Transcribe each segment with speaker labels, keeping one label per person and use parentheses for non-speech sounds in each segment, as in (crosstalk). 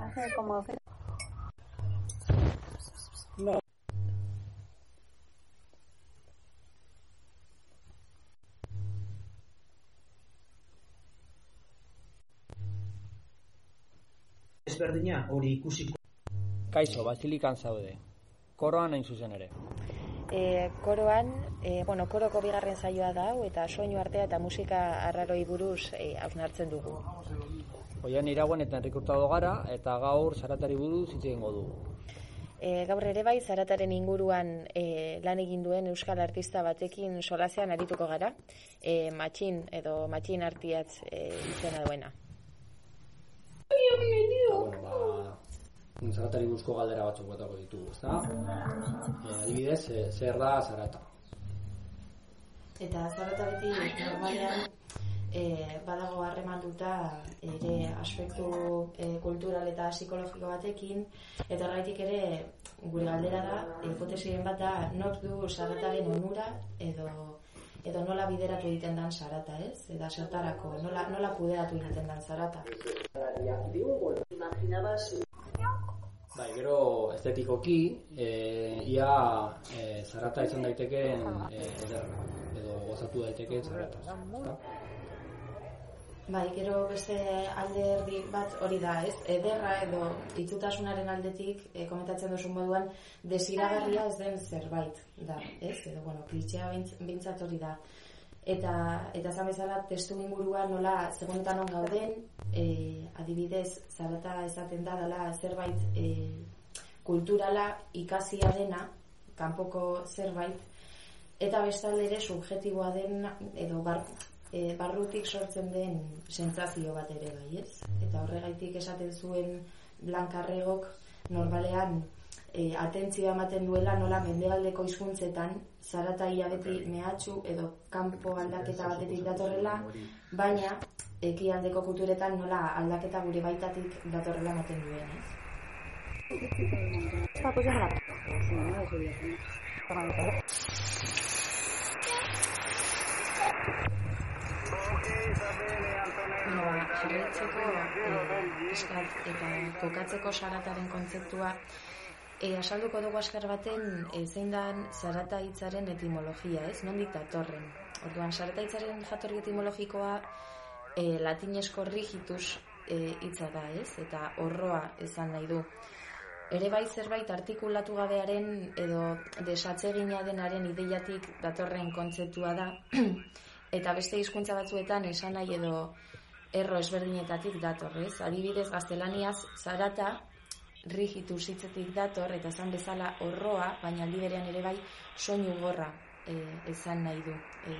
Speaker 1: Hace como...
Speaker 2: Ezberdina hori ikusiko.
Speaker 3: Kaixo, basilikan zaude. Koroan hain zuzen ere.
Speaker 4: E, koroan, e, bueno, koroko bigarren saioa da eta soinu artea eta musika arraroi buruz e, hausnartzen dugu.
Speaker 3: Oian irauen eta Enrik Hurtado gara eta gaur zaratari buruz hitz egingo dugu.
Speaker 4: E, gaur ere bai, zarataren inguruan e, lan egin duen euskal artista batekin solazean arituko gara, e, matxin edo matxin artiatz e, izena duena.
Speaker 3: Bueno, ba, zaratari buruzko galdera batzuk batako ditugu, ezta? E, adibidez, e, zer da zarata?
Speaker 4: Eta zarata beti normalean e, badago harremanduta ere aspektu e, kultural eta psikologiko batekin eta horregatik ere gure galdera da hipotesiren bat da nork du zarataren onura edo edo nola bideratu egiten dan zarata, ez? Eta zertarako, nola, nola kudeatu egiten dan zarata.
Speaker 3: Bai, gero estetikoki, e, ia e, zarata izan daitekeen e, edo gozatu daitekeen zarata.
Speaker 4: Bai, gero beste alde erdi bat hori da, ez? Ederra edo itxutasunaren aldetik, e, komentatzen duzun moduan, desiragarria ez den zerbait da, ez? Edo, bueno, klitxea bintz- bintzat hori da. Eta, eta zan bezala, testu ingurua nola segundan on gauden, e, adibidez, zarata esaten da, dela zerbait e, kulturala ikasia dena, kanpoko zerbait, eta bestalde ere subjetiboa den, edo bar, e, barrutik sortzen den sentsazio bat ere bai, ez? Eta horregaitik esaten zuen Blankarregok normalean e, atentzioa ematen duela nola mendebaldeko hizkuntzetan zarata beti mehatxu edo kanpo aldaketa batetik datorrela, baina ekialdeko kulturetan nola aldaketa gure baitatik datorrela ematen duen, ez?
Speaker 1: Esta
Speaker 4: ba, jarraitzeko eh, pixkat eta kokatzeko sarataren kontzeptua e, asalduko dugu askar baten e, zein dan zarata hitzaren etimologia, ez? Nondik datorren. Orduan, zarata hitzaren jatorri etimologikoa e, latinesko rigitus e, hitza da, ez? Eta horroa esan nahi du. Ere bai zerbait artikulatu gabearen edo desatzegina denaren ideiatik datorren kontzeptua da, (clears throat) eta beste hizkuntza batzuetan esan nahi edo erro ezberdinetatik dator, ez? Adibidez, gaztelaniaz, zarata, rigitus hitzetik dator, eta esan bezala horroa, baina aldi berean ere bai, soinu gorra e, esan nahi du e,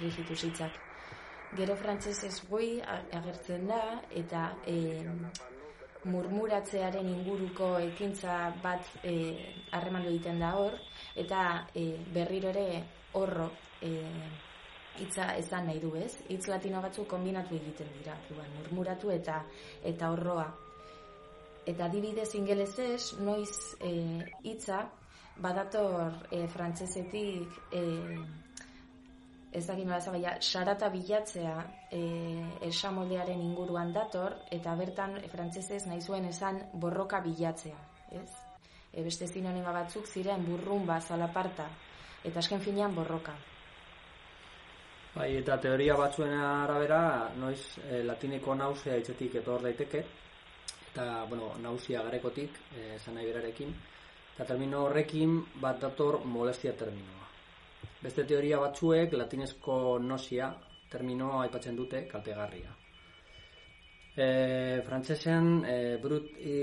Speaker 4: rigitus hitzak. Gero frantsesez goi agertzen da, eta e, murmuratzearen inguruko ekintza bat e, harremandu egiten da hor, eta e, berriro ere horro e, hitza esan nahi du, ez? Hitz latino batzu kombinatu egiten dira, duan, murmuratu eta eta horroa. Eta adibidez ingelesez, noiz e, hitza badator e, frantsesetik e, ez dakit nola esan, baina sarata bilatzea e, esamoldearen inguruan dator, eta bertan e, frantsesez nahi zuen esan borroka bilatzea, ez? E, beste sinonima batzuk ziren burrumba, zalaparta, eta azken finean borroka.
Speaker 3: Bai, eta teoria batzuen arabera, noiz e, latineko nausea hitzetik etor daiteke, eta, bueno, nausia garekotik, e, esan nahi berarekin, eta termino horrekin bat dator molestia terminoa. Beste teoria batzuek latinezko nosia terminoa aipatzen dute kaltegarria. E, frantsesean e, brut e,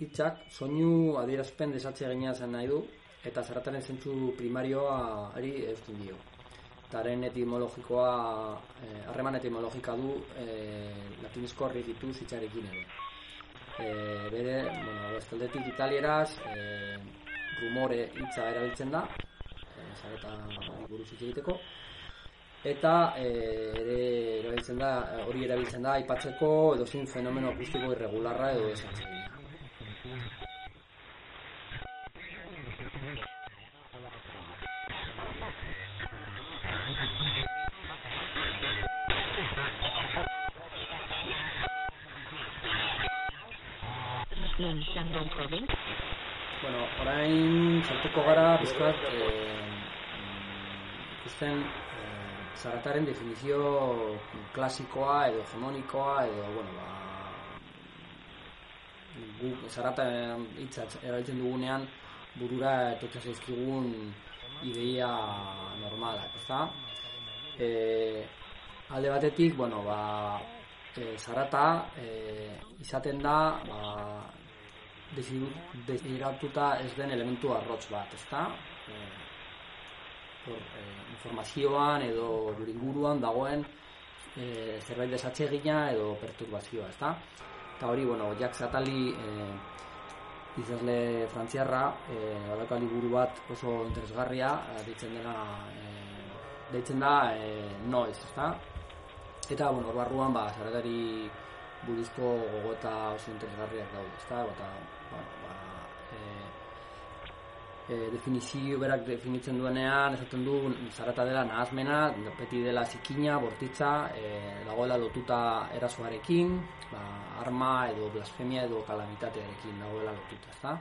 Speaker 3: hitzak soinu adierazpen desatze gina zen nahi du eta zarataren zentzu primarioa ari eusten dio. Taren etimologikoa, eh, harreman etimologika du eh, latinezko rigitu zitzarekin ere. Eh, bere, bueno, bestaldetik italieraz, eh, rumore hitza erabiltzen da, eh, zareta buruz egiteko, eta eh, ere erabiltzen da, hori erabiltzen da aipatzeko edo zein fenomeno akustiko irregularra edo desatzegia.
Speaker 2: Non Shandong Province.
Speaker 3: Bueno, orain sartuko gara pizkat eh, ikusten eh, zarataren definizio klasikoa edo hegemonikoa edo, bueno, ba, guk zarata hitza erabiltzen dugunean burura etortzen zaizkigun ideia normalak, ezta? E, alde batetik, bueno, ba, e, zarata e, izaten da ba, desiratuta ez den elementu arrotz bat, ezta? E, por, e, informazioan edo inguruan dagoen e, zerbait desatsegina edo perturbazioa, ezta? Eta hori, bueno, Jack Satali e, izazle frantziarra, e, badauka liburu bat oso interesgarria, deitzen dena e, deitzen da e, noiz, ezta? Eta, bueno, barruan, ba, zaretari buruzko gogota oso interesgarriak daude, ezta? Eta, e, definizio berak definitzen duenean, esaten du, zarata dela nahazmena, beti dela zikina, bortitza, e, dagoela lotuta erasoarekin, ba, arma edo blasfemia edo kalamitatearekin dagoela lotuta, ezta?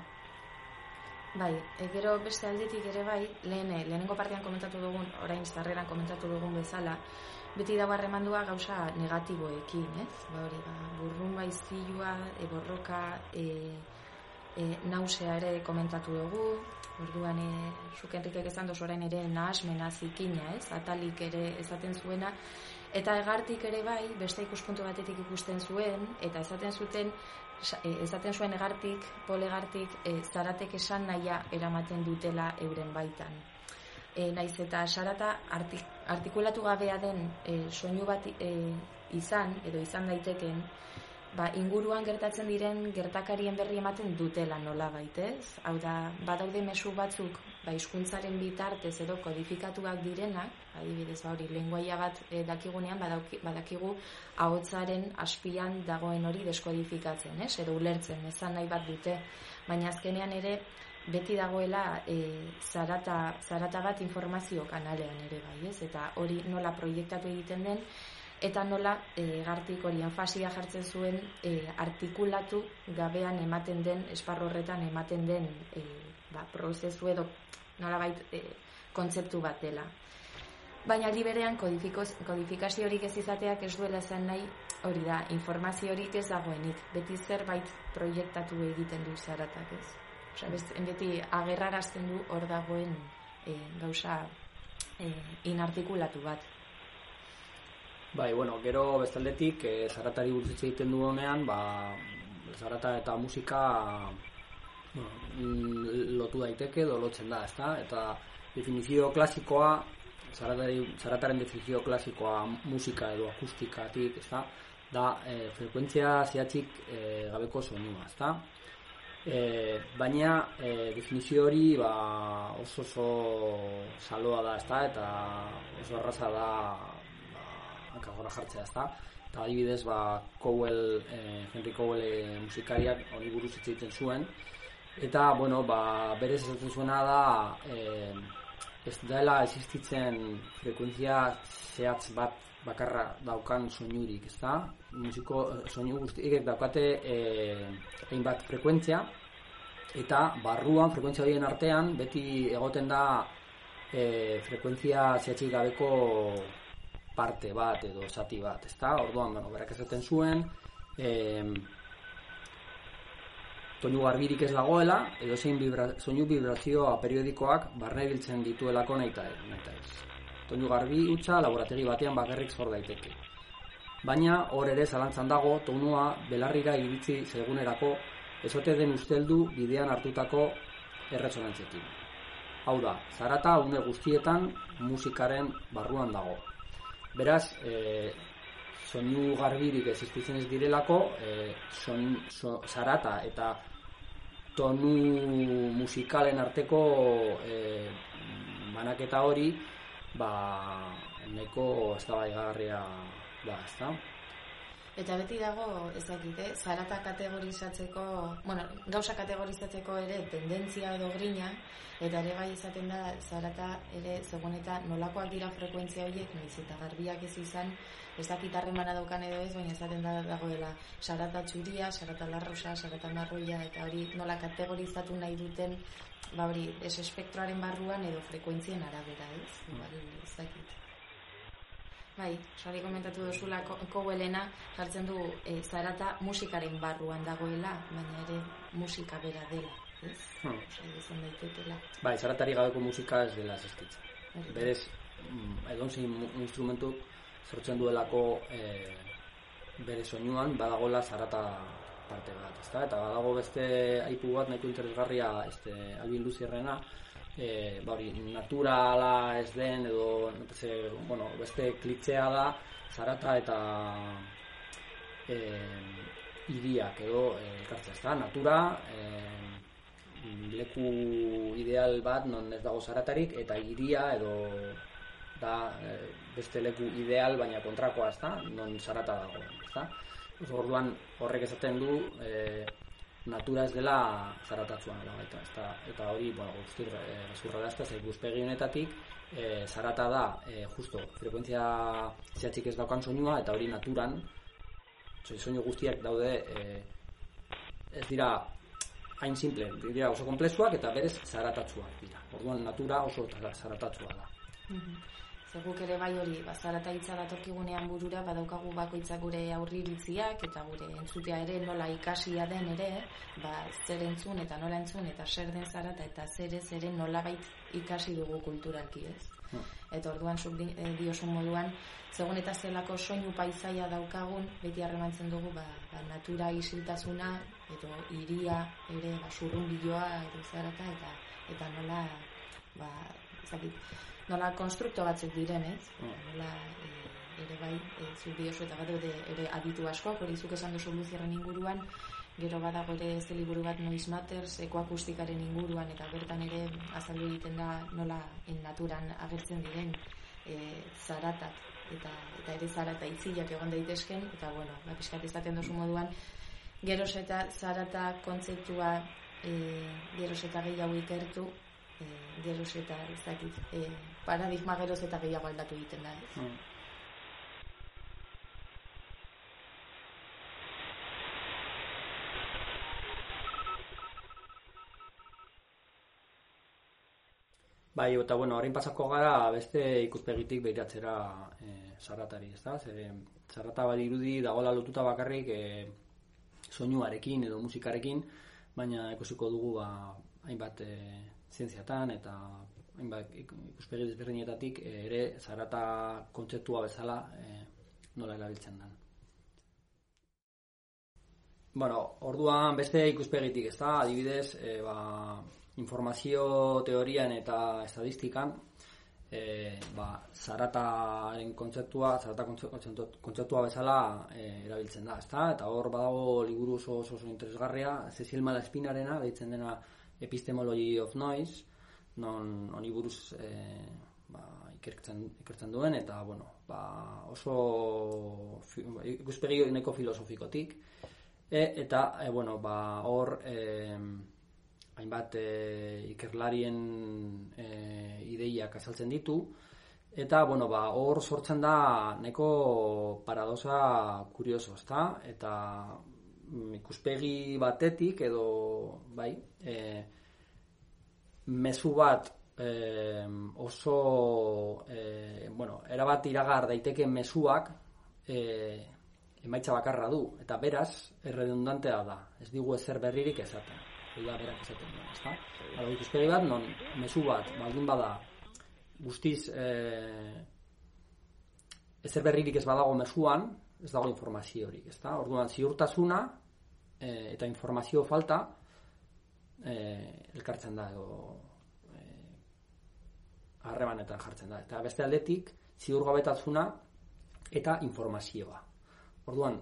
Speaker 4: Bai, e, gero beste aldetik ere bai, lehen, lehenengo partean komentatu dugun, orain zarreran komentatu dugun bezala, beti dago harremandua gauza negatiboekin, ez? Ba hori, ba, burrun baizilua, e, borroka, e, e, nausea ere komentatu dugu, orduan e, zuk enrikek esan dozu orain ere nahasmena zikina, ez? Atalik ere esaten zuena, eta egartik ere bai, beste ikuspuntu batetik ikusten zuen, eta esaten zuten, e, esaten zuen egartik, polegartik, e, zaratek esan naia eramaten dutela euren baitan. E, naiz eta sarata artik, artikulatu gabea den e, soinu bat e, izan, edo izan daiteken, ba, inguruan gertatzen diren gertakarien berri ematen dutela nola baitez. Hau da, badaude mesu batzuk, ba, hizkuntzaren bitartez edo kodifikatuak direnak, adibidez, ba, hori, lenguaia bat e, dakigunean, badauki, badakigu ahotsaren aspian dagoen hori deskodifikatzen, ez? Edo ulertzen, ezan nahi bat dute, baina azkenean ere, beti dagoela e, zarata, zarata bat informazio kanalean ere bai, ez? Eta hori nola proiektatu egiten den, eta nola e, gartik hori enfasia jartzen zuen e, artikulatu gabean ematen den, esparro horretan ematen den e, ba, prozesu edo nola e, kontzeptu bat dela. Baina liberean kodifikazio horik ez izateak ez duela zen nahi hori da, informazio horik ez dagoenik, beti zerbait proiektatu egiten du zaratak ez. Osa, beti agerrarazten du hor dagoen e, gauza e, inartikulatu bat.
Speaker 3: Bai, bueno, gero bestaldetik, e, zaratari buruz egiten du honean, ba, zarata eta musika bueno, mm, lotu daiteke, edo lotzen da, ezta? Eta definizio klasikoa, zaratari, zarataren definizio klasikoa musika edo akustikatik, ezta? Da, e, frekuentzia zehatzik e, gabeko soinua, ezta? E, baina e, definizio hori ba, oso oso saloa da, ezta? Eta oso arraza da hanka gora jartzea, ezta? Eta adibidez, ba, Cowell, eh, Henry Cowell eh, musikariak hori buruz egiten zuen. Eta, bueno, ba, berez esaten zuena da, eh, ez dela existitzen frekuentzia zehatz bat bakarra daukan soinurik, ezta? Musiko soinu guztiek daukate eh, hainbat frekuentzia, eta barruan, frekuentzia horien artean, beti egoten da eh, frekuentzia zehatzik gabeko parte bat edo zati bat, ezta? Orduan, bueno, berak esaten zuen, eh, toinu garbirik ez dagoela, edo zein vibra, soinu vibrazioa periodikoak barne biltzen dituelako nahi eta ez. Toinu garbi utza laborategi batean bakarrik zor daiteke. Baina, hor ere zalantzan dago, tonua belarrira iritzi segunerako ezote den usteldu bidean hartutako erresonantziekin. Hau da, zarata une guztietan musikaren barruan dago. Beraz, e, soinu garbirik existitzen ez direlako, e, son, so, zarata eta tonu musikalen arteko e, banaketa hori, ba, neko ez da baigarria da, ez?
Speaker 4: Eta beti dago, ezakit, eh? zarata kategorizatzeko, bueno, gauza kategorizatzeko ere tendentzia edo grina, eta ere bai izaten da, zarata ere, zegoen eta nolakoak dira frekuentzia horiek, nahiz eta garbiak ez izan, ez dakit harremana daukan edo ez, baina izaten da dagoela sarata txuria, sarata larrosa, sarata marroia, eta hori nola kategorizatu nahi duten, ba hori, ez espektroaren barruan edo frekuentzien arabera, ez? Bai, ez dakit. Bai, sari komentatu duzula Kowelena jartzen du e, zarata musikaren barruan dagoela, baina ere musika bera dela, ez?
Speaker 3: Hmm.
Speaker 4: Izan daitekeela.
Speaker 3: Bai, zaratari gabeko musika ez dela.
Speaker 4: Hori da.
Speaker 3: Berez, mm, edozein mu- instrumentu sortzen duelako e, bere soinuan badagola zarata parte bat, ezta? Eta badago beste aipu bat nahiko interesgarria este, Albin Luzierrena, e, ba hori, naturala ez den edo ze, bueno, beste klitzea da zarata eta e, iriak edo e, elkartzea, ezta? Natura, e, leku ideal bat non ez dago zaratarik eta hiria edo da eh, beste leku ideal baina kontrakoa ezta non zarata dago ezta Oso, orduan horrek esaten du eh, natura ez dela zaratatzua nola baita ezta eta hori bueno guztir eh, gezurra da ze ikuspegi honetatik eh, zarata da eh, justo frekuentzia zehatzik ez daukan soinua eta hori naturan so- soinu guztiak daude eh, ez dira hain simple, dira oso komplexuak eta berez zaratatsuak dira. Orduan natura oso zara- zaratatsua da.
Speaker 4: Mhm. Ze guk ere bai hori, ba, zarata hitza datorkigunean burura, badaukagu bakoitza gure aurriritziak eta gure entzutea ere nola ikasia den ere, ba, zer entzun eta nola entzun eta zer den zarata eta zer ez ere nolabait ikasi dugu kulturalki, ez?
Speaker 3: Hmm.
Speaker 4: Eta orduan zuk di- eh, diozun moduan, zegoen eta zelako soinu paisaia daukagun, beti harremantzen dugu, ba, ba, natura isiltasuna, edo iria ere, ba, zurrunbiloa, edo zarata, eta, eta nola, ba, ezakit, nola konstrukto batzuk diren, ez?
Speaker 3: Mm.
Speaker 4: Nola, e, ere bai, e, zuk diozu eta bat ere, ere aditu asko, hori zuk esan duzu luzierren inguruan, gero badago ere ze liburu bat Noise Matters, ekoakustikaren inguruan, eta bertan ere azaldu egiten da nola en naturan agertzen diren e, zaratak, eta, eta ere zarata itzilak egon daitezken, eta bueno, ba, pixkat izaten duzu moduan, geroz eta zarata kontzeptua e, geroz eta gehiago ikertu, e, geroz eta ez dakit, e, paradigma geroz eta gehiago aldatu egiten da. Ez?
Speaker 3: Mm. Bai, eta bueno, orain pasako gara beste ikuspegitik behiratzera e, zaratari, ezta? Ze zarata badirudi dagoela lotuta bakarrik e, soinuarekin edo musikarekin, baina ikusiko dugu ba, hainbat e, zientziatan eta hainbat ik- ikuspegi desberdinetatik e, ere zarata kontzeptua bezala e, nola erabiltzen den. Bueno, orduan beste ikuspegitik, ezta? Adibidez, e, ba, informazio teorian eta estadistikan e, ba, zarataren kontzeptua, zarata kontze- kontzeptu- kontzeptua bezala e, erabiltzen da, ezta? Eta hor badago liburu oso oso, oso interesgarria, Cecil Malaspinarena, deitzen dena Epistemology of Noise, non honi buruz e, ba, ikertzen, ikertzen duen, eta bueno, ba, oso fi, ikuspegi nahiko filosofikotik, e, eta e, bueno, ba, hor e, hainbat e, ikerlarien e, ideiak azaltzen ditu, eta bueno, ba, hor sortzen da nahiko paradosa kurioso, ezta? Eta mm, ikuspegi batetik edo bai, e, mezu bat e, oso e, bueno, erabat iragar daiteke mezuak e, emaitza bakarra du. Eta beraz erredundantea da. Ez digu ezer berririk esaten. Hori da berak esaten du ezta? Hau, ikuspegi bat non mezu bat baldin bada guztiz e, ezer berririk ez badago mezuan ez dago informaziorik ezta? Orduan ziurtasuna e, eta informazio falta e, elkartzen da edo e, harremanetan jartzen da. Eta beste aldetik ziurgabetasuna eta informazioa. Orduan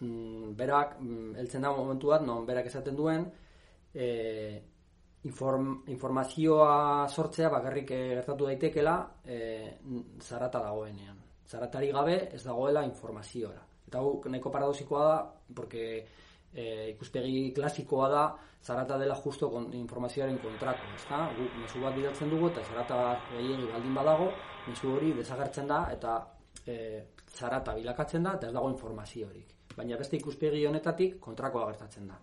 Speaker 3: mm, berak mm, heltzen da momentu bat non berak esaten duen e, inform, informazioa sortzea bakarrik eh, gertatu daitekela e, zarata dagoenean. Zaratari gabe ez dagoela informaziora. Eta hau nahiko paradosikoa da, porque e, ikuspegi klasikoa da, zarata dela justo kon, informazioaren kontrako, ezta? Gu, mesu bat bidaltzen dugu, eta zarata gehiagi baldin badago, mesu hori desagertzen da, eta e, zarata bilakatzen da, eta ez dago informaziorik. Baina beste ikuspegi honetatik kontrakoa gertatzen da.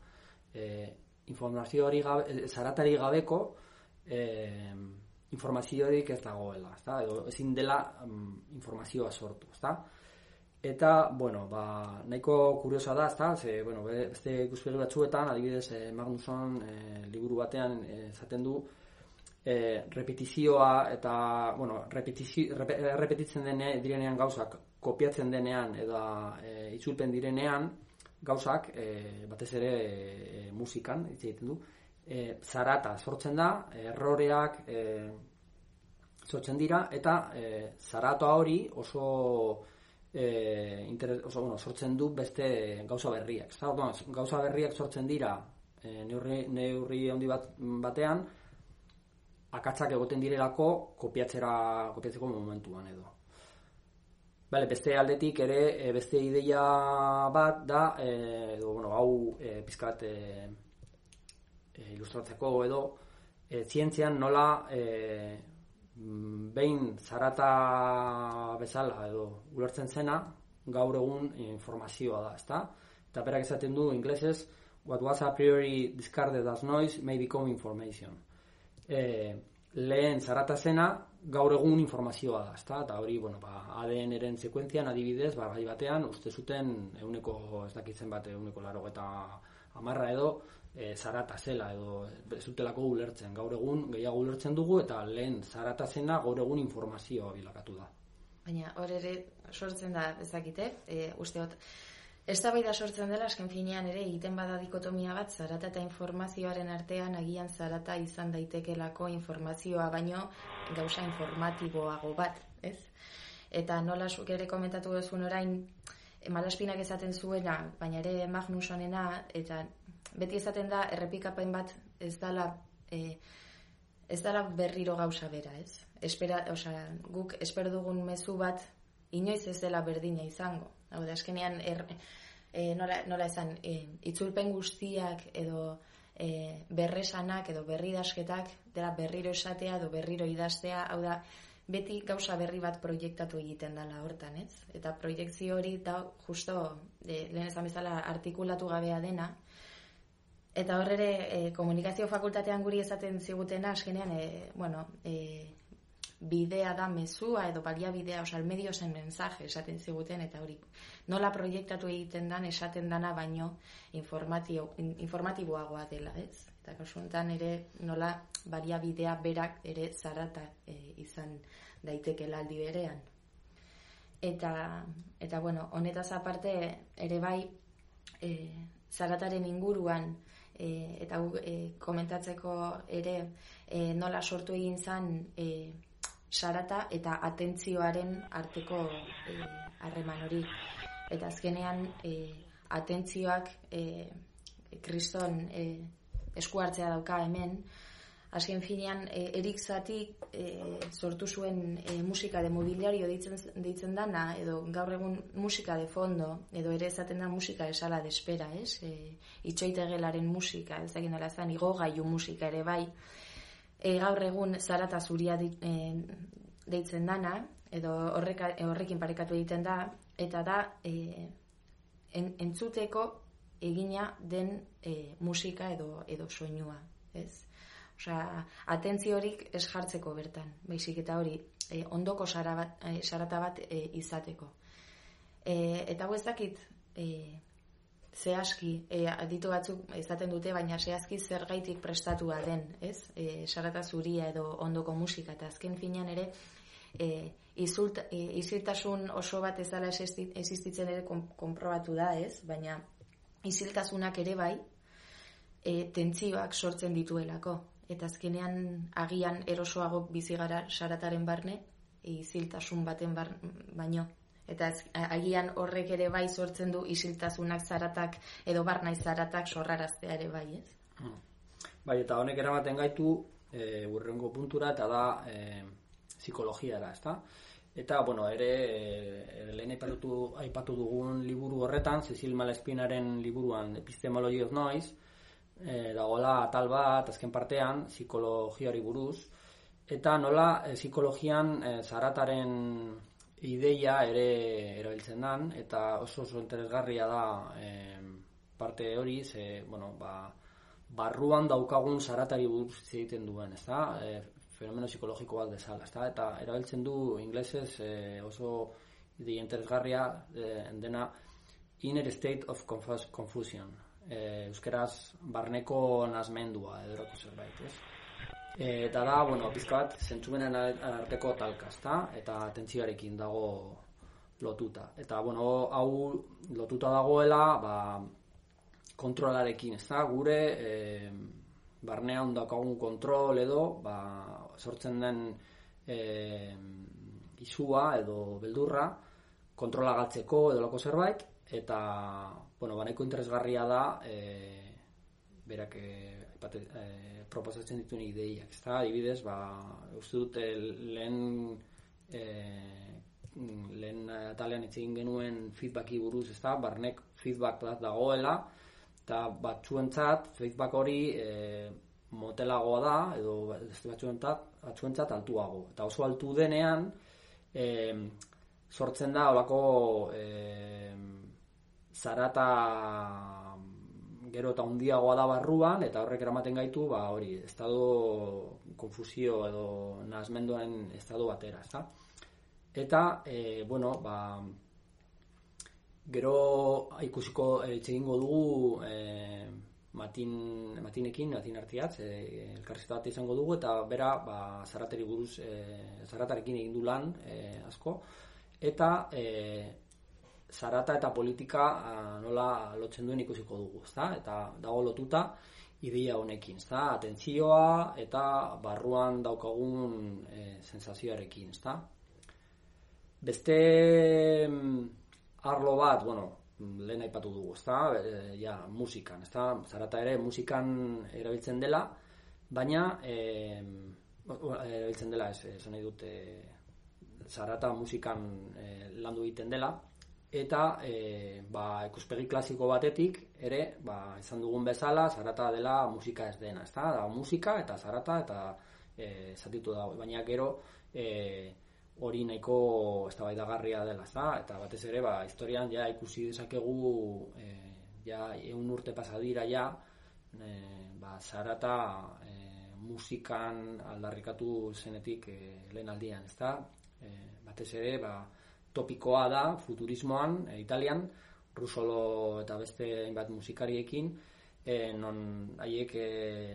Speaker 3: E, informazio hori gabe, zaratari gabeko, e, informaziorik ez dagoela, ezta? Edo ezin dela um, informazioa sortu, ezta? Eta, bueno, ba, nahiko kuriosa da, ezta? Ze, bueno, beste ikuspegi batzuetan, adibidez, eh, Magnuson eh, liburu batean eh, esaten du eh, repetizioa eta, bueno, repetizio, rep, repetitzen dene, direnean gauzak kopiatzen denean edo eh, itzulpen direnean gauzak, eh, batez ere eh, musikan, hitz egiten du, eh, zarata sortzen da, erroreak eh, sortzen dira, eta eh, zaratoa hori oso e, interes, oso, bueno, sortzen du beste gauza berriak. Zau, gauza berriak sortzen dira e, neurri, neurri handi bat, batean, akatzak egoten direlako kopiatzera, kopiatzeko momentuan edo. Bale, beste aldetik ere e, beste ideia bat da, e, edo, bueno, hau e, pizkat e, ilustratzeko edo, e, zientzian nola e, behin zarata bezala edo ulertzen zena gaur egun informazioa da, ezta? Eta berak esaten du inglesez what was a priori discarded as noise may become information. E, lehen zarata zena gaur egun informazioa da, ezta? Eta hori, bueno, ba, ADN eren sekuentzian adibidez, ba, batean, uste zuten euneko, ez dakitzen bat, euneko laro eta amarra edo, e, zarata zela edo ez dutelako ulertzen. Gaur egun gehiago ulertzen dugu eta lehen zarata zena gaur egun informazioa bilakatu da.
Speaker 4: Baina hor ere sortzen da ezakite, e, usteot, ez da bai da sortzen dela, esken finean ere egiten bada dikotomia bat, zarata eta informazioaren artean agian zarata izan daitekelako informazioa baino gauza informatiboago bat, ez? Eta nola zuk ere komentatu duzun orain, malaspinak esaten zuena, baina ere Magnusonena, eta beti esaten da errepikapen bat ez dala e, ez dala berriro gauza bera, ez? Espera, osea, guk esper dugun mezu bat inoiz ez dela berdina izango. Hau da, eskenean er, e, nola, nola esan, e, itzulpen guztiak edo e, berresanak edo berri dasketak dela berriro esatea edo berriro idaztea, hau da, beti gauza berri bat proiektatu egiten dela hortan, ez? Eta proiektzio hori da justo e, lehen esan bezala artikulatu gabea dena, Eta hor ere, e, komunikazio fakultatean guri esaten zigutena, askenean, e, bueno, e, bidea da mezua edo balia bidea, osa, medio zen mensaje esaten ziguten, eta hori, nola proiektatu egiten dan, esaten dana baino informatiboagoa dela, ez? Eta kasuntan ere, nola balia bidea berak ere zarata e, izan daitekela aldi berean. Eta, eta bueno, honetaz aparte, ere bai, e, zarataren inguruan, e, eta e, komentatzeko ere e, nola sortu egin zen e, sarata eta atentzioaren arteko e, harreman hori. Eta azkenean e, atentzioak e, kriston e, esku hartzea dauka hemen, Azken finean, e, erik zati e, sortu zuen e, musika de mobiliario deitzen, deitzen dana, edo gaur egun musika de fondo, edo ere esaten da musika esala de espera, ez? E, itxoite musika, ez egin dara zan, igogaiu musika ere bai. E, gaur egun zarata zuria e, deitzen dana, edo horreka, horrekin parekatu egiten da, eta da e, en, entzuteko egina den e, musika edo, edo soinua, ez? Osea, atentziorik ez jartzeko bertan, baizik eta hori, e, ondoko sara bat, e, sarata bat e, izateko. E, eta hau ez dakit, e, zehazki, e, aditu batzuk izaten dute, baina zehazki zer gaitik prestatua den, ez? E, sarata zuria edo ondoko musika, eta azken finean ere, e, izult, e, iziltasun oso bat ez dala existitzen ere konprobatu da, ez? Baina iziltasunak ere bai, e, tentzioak sortzen dituelako eta azkenean agian erosoago bizi gara sarataren barne iziltasun baten bar, baino eta ez, agian horrek ere bai sortzen du isiltasunak zaratak edo barnaiz zaratak sorraraztea ere bai, ez?
Speaker 3: Hmm. Bai, eta honek eramaten gaitu e, urrengo puntura eta da e, psikologiara, ezta? Eta, bueno, ere, e, lehen aipatu, dugun liburu horretan, Cecil Malespinaren liburuan Epistemology of Noise, e, dagoela atal bat, azken partean, psikologiari buruz, eta nola e, psikologian e, zarataren ideia ere erabiltzen dan, eta oso oso interesgarria da e, parte hori, ze, bueno, ba, barruan daukagun zaratari buruz egiten duen, ezta? E, fenomeno psikologiko bat bezala, ezta? Eta erabiltzen du inglesez e, oso ide interesgarria e, dena inner state of confusion. E, euskeraz barneko nazmendua edo zerbait, ez? E, eta da, bueno, pizka bat zentzumenen arteko talka, ezta? Eta tentzioarekin dago lotuta. Eta, bueno, hau lotuta dagoela, ba, kontrolarekin, ezta? Gure, e, barnea ondakagun kontrol edo, ba, sortzen den e, izua edo beldurra kontrola galtzeko edo lako zerbait eta bueno, baneko interesgarria da e, berak e, e, proposatzen dituen ideiak ez da, adibidez ba, uste dut lehen e, lehen atalean egin genuen feedbacki buruz ez da, barnek feedback bat dagoela eta batzuentzat feedback hori e, motelagoa da edo batzuentzat batzuentzat altuago. Eta oso altu denean e, sortzen da holako e, zarata gero eta handiagoa da barruan eta horrek eramaten gaitu ba hori estado konfusio edo nasmendoen estado batera ezta? Eta e, bueno ba gero ikusiko etxegingo dugu e, Matin, Matinekin, Matin Artiatz, e, elkarrizketa bat izango dugu eta bera, ba, zarateri buruz, e, zaratarekin egin du lan e, asko. Eta e, zarata eta politika a, nola lotzen duen ikusiko dugu, ezta? Eta dago lotuta ideia honekin, ezta? Atentzioa eta barruan daukagun e, sensazioarekin, ezta? Beste mm, arlo bat, bueno, lehen aipatu dugu, ezta? E, ja, musikan, ezta? Zarata ere musikan erabiltzen dela, baina e, erabiltzen dela, ez, ez nahi dute zarata musikan e, landu egiten dela, eta e, ba, ikuspegi klasiko batetik ere, ba, izan dugun bezala, zarata dela musika ez dena, ezta? Da, musika eta zarata eta e, zatitu dago, baina gero e, hori nahiko eztabaidagarria dela, ezta? Eta batez ere, ba, historian ja ikusi dezakegu e, ja ehun urte pasa dira ja, e, ba, zarata e, musikan aldarrikatu zenetik e, lehen aldian, ezta? E, batez ere, ba, topikoa da futurismoan, e, italian, rusolo eta beste hainbat musikariekin, e, non haiek e,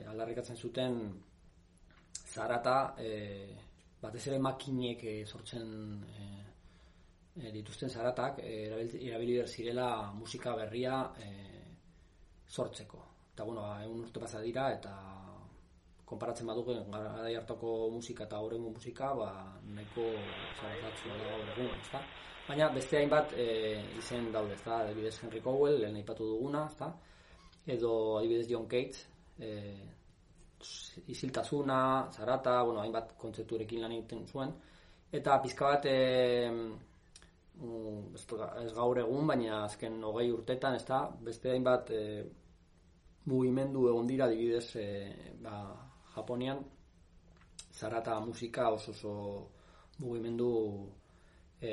Speaker 3: aldarrikatzen zuten zarata e, batez ere makinek e, sortzen e, dituzten zaratak e, erabili zirela musika berria e, sortzeko. Eta bueno, ba, egun urte pasa dira eta konparatzen badugu garai hartako musika eta horrengo musika, ba nahiko zaratatzu da gaur ezta? Baina beste hainbat e, izen daude, ezta? Adibidez Henry Cowell, lehen aipatu duguna, ezta? Edo adibidez John Cage, eh isiltasuna, zarata, bueno, hainbat kontzepturekin lan egiten zuen, eta pizka bat e, ez gaur egun, baina azken hogei urtetan, ez da, beste hainbat e, mugimendu egon dira, dibidez, e, ba, Japonian, zarata musika oso oso mugimendu e,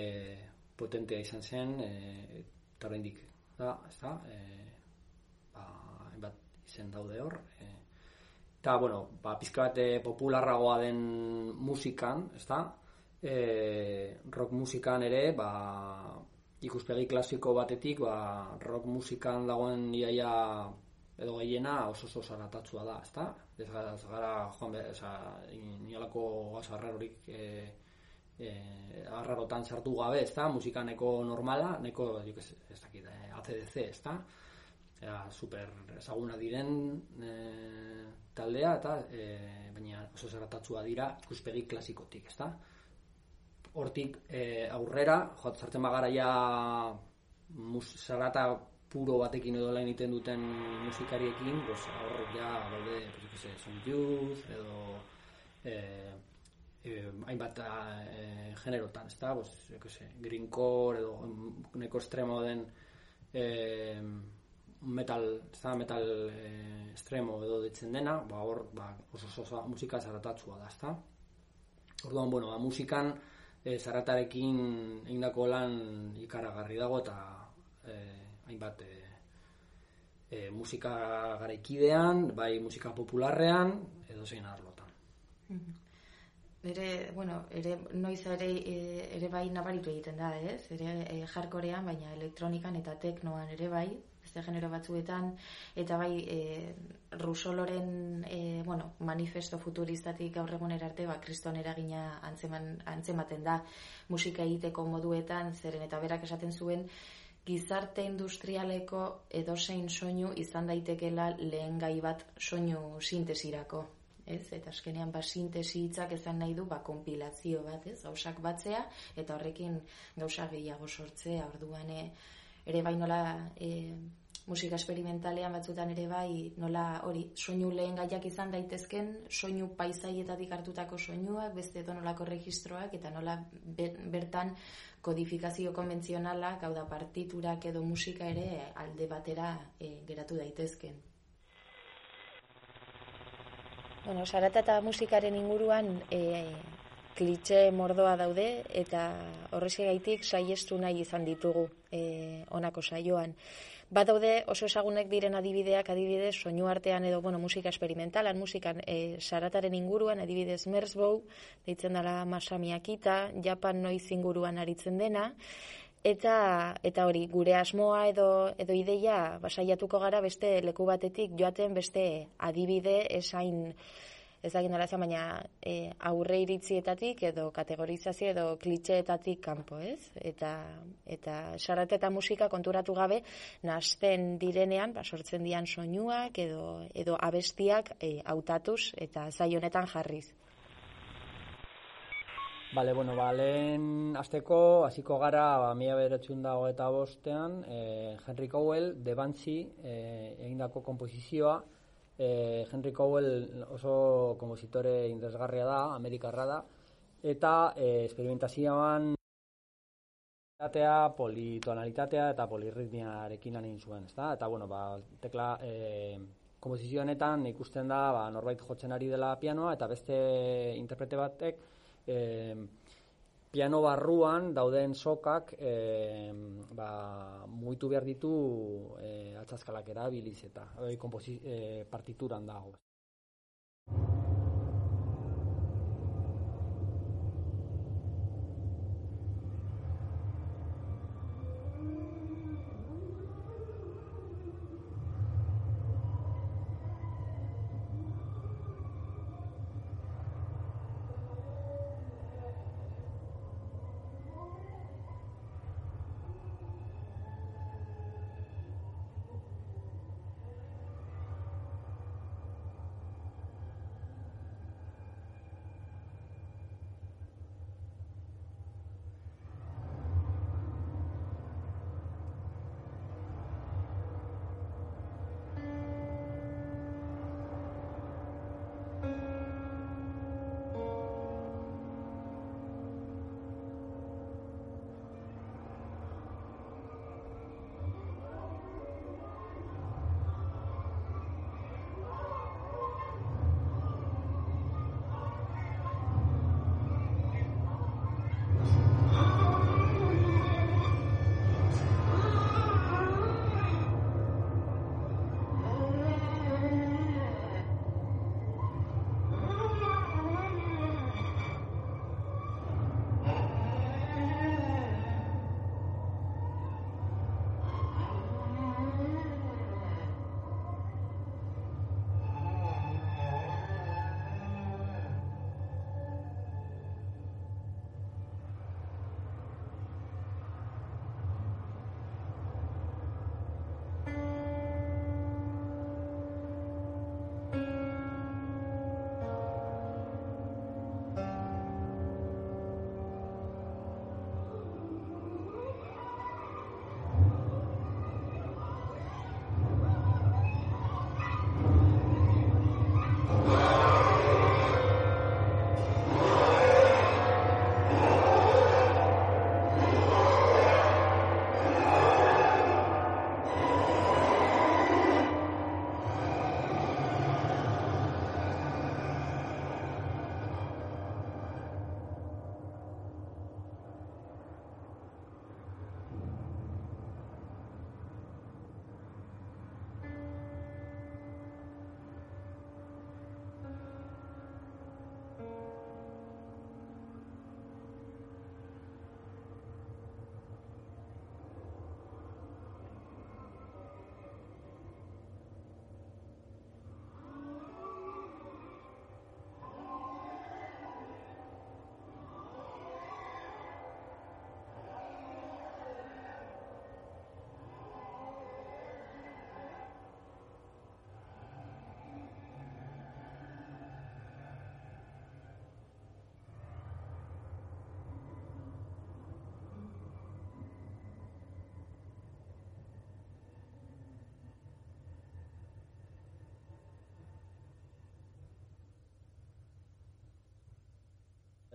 Speaker 3: potentea izan zen, e, eta horrendik, da, ez da, e, ba, hainbat izen daude hor, e, Eta, bueno, ba, pizka bat popularragoa den musikan, ezta? E, rock musikan ere, ba, ikuspegi klasiko batetik, ba, rock musikan dagoen iaia edo gehiena oso oso zaratatzua da, ezta? Ez gara, ez gara, joan be, eza, inolako gazo arrarorik e, e, arrarotan sartu gabe, ezta? Musikaneko normala, neko, ez, ez dakit, ACDC, ezta? Era super ezaguna diren e, taldea eta e, baina oso zaratatsua dira ikuspegi klasikotik, ezta? Hortik e, aurrera, joat zartzen bagara ja zarata puro batekin edo lan egiten duten musikariekin, pues, aurrek ja, balde, pues, Youth, edo e, e, hainbat e, generotan, ez da, pues, se, greencore edo neko estremo den e, metal, ez da, metal e, estremo edo ditzen dena, ba, hor, ba, oso, oso, musika zaratatzua da, ez da. Orduan, bueno, ba, musikan e, zaratarekin egindako lan ikaragarri dago eta e, hainbat e, e, musika garaikidean, bai musika popularrean, edo zein arlotan.
Speaker 4: Mhm. Ere, bueno, ere noiz ere e, ere bai nabaritu egiten da, ez? Ere e, jarkorean, baina elektronikan eta teknoan ere bai, beste genero batzuetan eta bai e, Rusoloren e, bueno, manifesto futuristatik gaur egun arte ba Kriston eragina antzeman antzematen da musika egiteko moduetan, zeren eta berak esaten zuen gizarte industrialeko edozein soinu izan daitekela lehen gai bat soinu sintesirako ez? Eta azkenean ba sintesi hitzak ezan nahi du ba konpilazio bat, ez? Gausak batzea eta horrekin gauza gehiago sortzea. Orduan e, ere bai nola e, musika esperimentalean batzutan ere bai nola hori soinu lehen gaiak izan daitezken soinu paisaietatik hartutako soinuak beste edo nolako registroak eta nola bertan kodifikazio konbentzionalak hau da partiturak edo musika ere alde batera e, geratu daitezken Bueno, sarata eta musikaren inguruan e, klitxe mordoa daude eta horrezegaitik saiestu nahi izan ditugu e, onako saioan. Bat daude oso esagunek diren adibideak adibidez soinu artean edo bueno, musika esperimentalan, musikan e, sarataren inguruan adibidez Merzbow, deitzen dela Masamiakita, Japan noiz inguruan aritzen dena, Eta, eta hori, gure asmoa edo, edo ideia basaiatuko gara beste leku batetik joaten beste adibide esain ez da ginara baina e, aurre iritzietatik edo kategorizazio edo klitxeetatik kanpo, ez? Eta, eta sarat eta musika konturatu gabe nazten direnean, ba, sortzen dian soinuak edo, edo abestiak e, autatuz eta zaionetan jarriz.
Speaker 3: Bale, bueno, ba, lehen azteko, hasiko gara, ba, mila beratxun dago eta bostean, eh, Henry Cowell, De Banshee, eh, egindako kompozizioa, eh, Henry Cowell oso kompozitore indesgarria da, amerikarra da, eta eh, experimentazioan politonalitatea eta polirritmiarekin anin zuen, ezta? Eta, bueno, ba, tekla, eh, kompozizioanetan ikusten da, ba, norbait jotzen ari dela pianoa, eta beste interprete batek, e, piano barruan dauden sokak e, ba, mugitu behar ditu e, atzazkalak erabiliz eta e, e, partituran dago.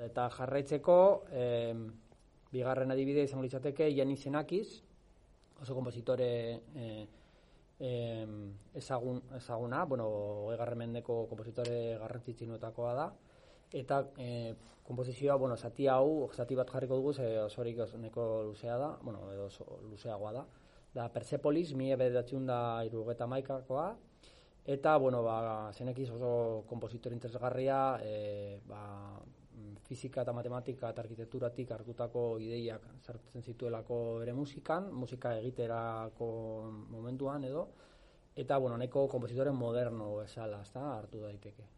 Speaker 3: Eta jarraitzeko, eh, bigarren adibide izango litzateke Janis Zenakiz, oso kompositore eh, eh, ezagun, ezaguna, bueno, egarren mendeko kompositore garrantzitzinuetakoa da, eta eh, komposizioa, bueno, zati hau, zati bat jarriko dugu, ze osorik neko luzea da, bueno, edo luzeagoa da, da Persepolis, mi ebederatziun da irugeta maikakoa, eta, bueno, ba, zenekiz oso kompositor interesgarria, e, ba, fizika eta matematika eta arkitekturatik hartutako ideiak sartzen zituelako bere musikan, musika egiterako momentuan edo, eta, bueno, neko kompositore moderno esala, ezta, hartu daiteke.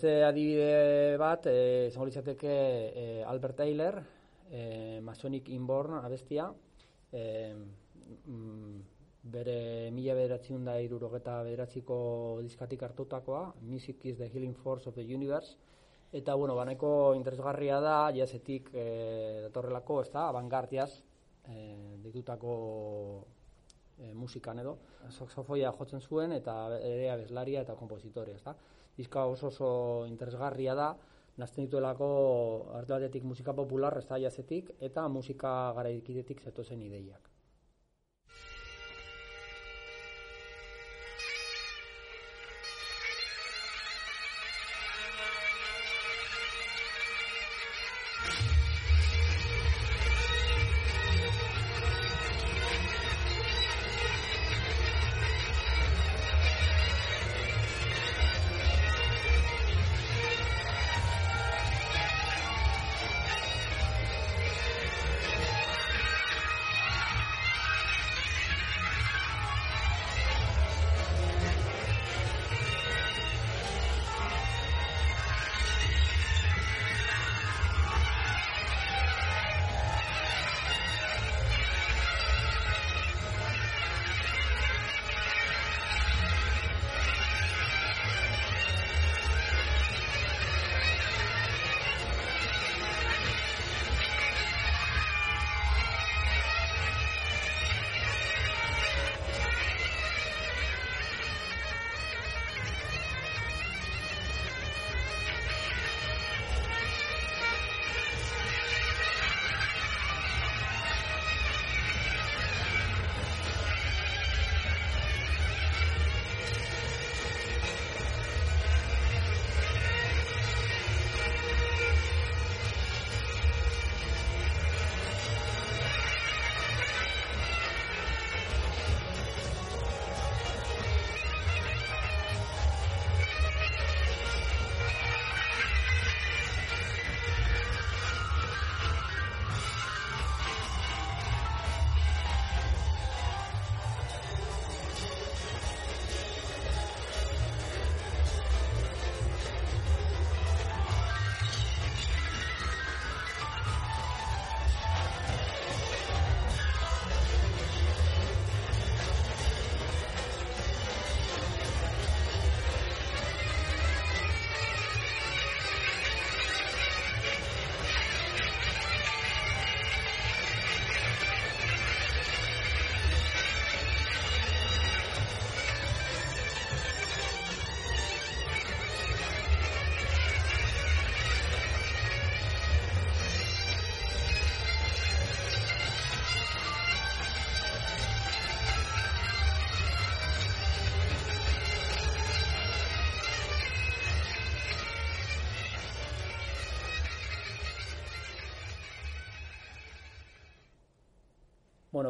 Speaker 3: Beste adibide bat, eh, izango litzateke eh, Albert Taylor, eh, Masonic Inborn abestia, eh, mm, bere mila bederatziun da irurogeta bederatziko diskatik hartutakoa, Music is the Healing Force of the Universe, eta, bueno, baneko interesgarria da, jazetik eh, datorrelako, ez da, abangardiaz, eh, ditutako eh, musikan edo, saxofoia jotzen zuen, eta ere abeslaria eta kompositoria, ez da diska oso oso interesgarria da, nazten dituelako arte batetik musika popular, ez jazetik, eta musika garaikidetik zetozen ideiak.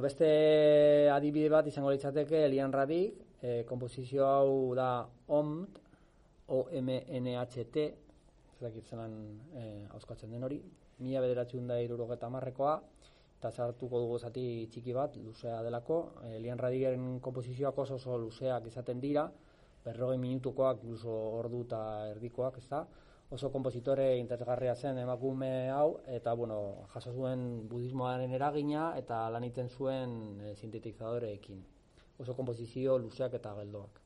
Speaker 3: Beste adibide bat izango litzateke Elian Radik, e, komposizio hau da OMT, O-M-N-H-T, zelan e, auskatzen den hori, mila bederatxun da irurogeta marrekoa, eta zartuko dugu zati txiki bat, luzea delako. Elian Radigeren komposizioak oso oso luzeak izaten dira, berrogei minutukoak, incluso ordu eta erdikoak, ez da, oso kompositore interesgarria zen emakume hau eta bueno, jaso zuen budismoaren eragina eta lan egiten zuen e, sintetizadoreekin. Oso komposizio luzeak eta geldoak.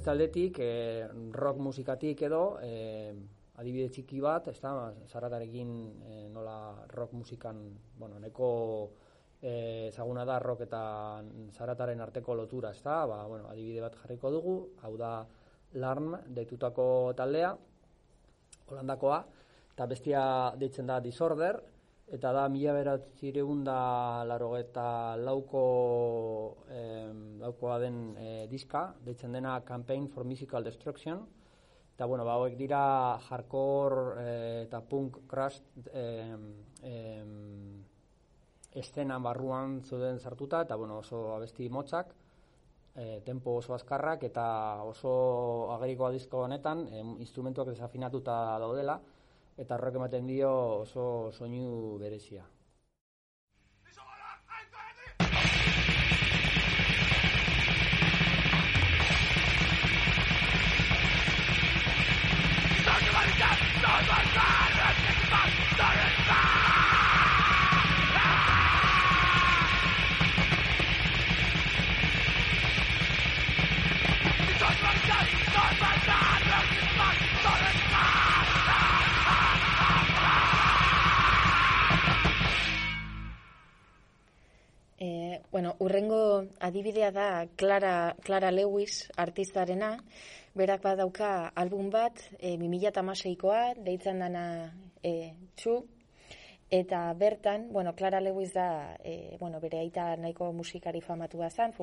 Speaker 3: Beste aldetik, e, rock musikatik edo, e, adibide txiki bat, ez da, zaratarekin e, nola rock musikan, bueno, neko ezaguna da rock eta zarataren arteko lotura, ez da, ba, bueno, adibide bat jarriko dugu, hau da LARM deitutako taldea, holandakoa, eta bestia deitzen da Disorder, eta da mila beratzireun da laro eta lauko eh, laukoa den eh, diska, deitzen dena Campaign for Musical Destruction, eta bueno, ba, hauek dira hardcore eh, eta punk crash eh, eh, estenan barruan zuden sartuta, eta bueno, oso abesti motzak, eh, tempo oso azkarrak, eta oso agerikoa disko honetan, eh, instrumentuak desafinatuta daudela, eta horrek ematen dio oso soinu berezia.
Speaker 4: Bueno, urrengo adibidea da Clara, Clara Lewis artistarena, berak badauka album bat, e, 2008koa, deitzen dana e, txu, Eta bertan, bueno, Clara Lewis da, e, bueno, bere aita nahiko musikari famatua zen,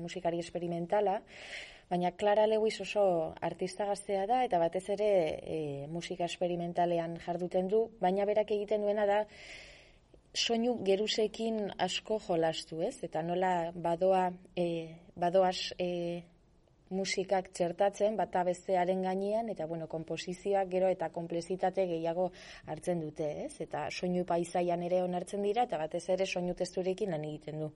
Speaker 4: musikari experimentala, baina Clara Lewis oso artista gaztea da, eta batez ere e, musika experimentalean jarduten du, baina berak egiten duena da, soinu gerusekin asko jolastu, ez? Eta nola badoa, e, badoaz e, musikak txertatzen bata bestearen gainean eta bueno, konposizioak gero eta komplezitate gehiago hartzen dute, ez? Eta soinu paisaian ere onartzen dira eta batez ere soinu testurekin lan egiten du.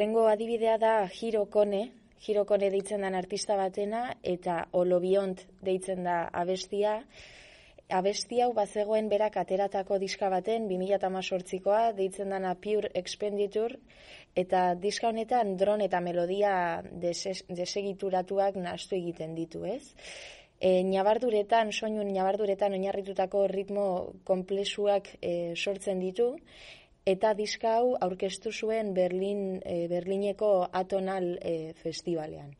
Speaker 4: Urrengo adibidea da Hiro Kone, Hiro Kone deitzen den artista batena, eta Olobiont deitzen da abestia. Abestia hau bazegoen berak ateratako diska baten, 2008koa, deitzen dana Pure Expenditure, eta diska honetan dron eta melodia desegituratuak nastu egiten ditu, ez? E, nabarduretan, soinun nabarduretan oinarritutako ritmo komplexuak e, sortzen ditu, eta diska hau aurkeztu zuen Berlin, e, Berlineko Atonal e, Festivalean.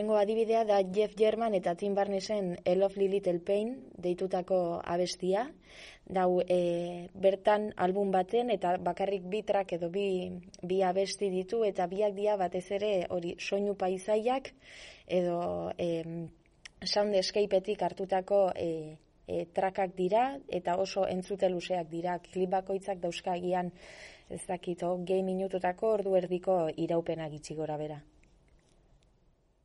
Speaker 4: Urrengo adibidea da Jeff German eta Tim Barnesen A Lovely Little Pain deitutako abestia. Dau, e, bertan album baten eta bakarrik bi track edo bi, bi abesti ditu eta biak dia batez ere hori soinu paisaiak edo e, sound escapeetik hartutako e, e, trakak dira eta oso entzute luzeak dira. Klip bakoitzak dauzkagian ez dakito, gehi minututako ordu erdiko iraupena gitxi gora bera.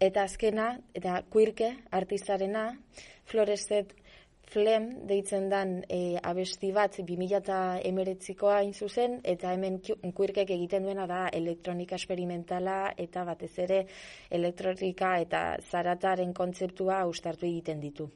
Speaker 4: Eta azkena, eta kuirke, artizarena, Floreset Flem deitzen dan e, abesti bat 2000 emeretzikoa hain zuzen, eta hemen kuirkek egiten duena da elektronika esperimentala eta batez ere elektronika eta zarataren kontzeptua ustartu egiten ditu.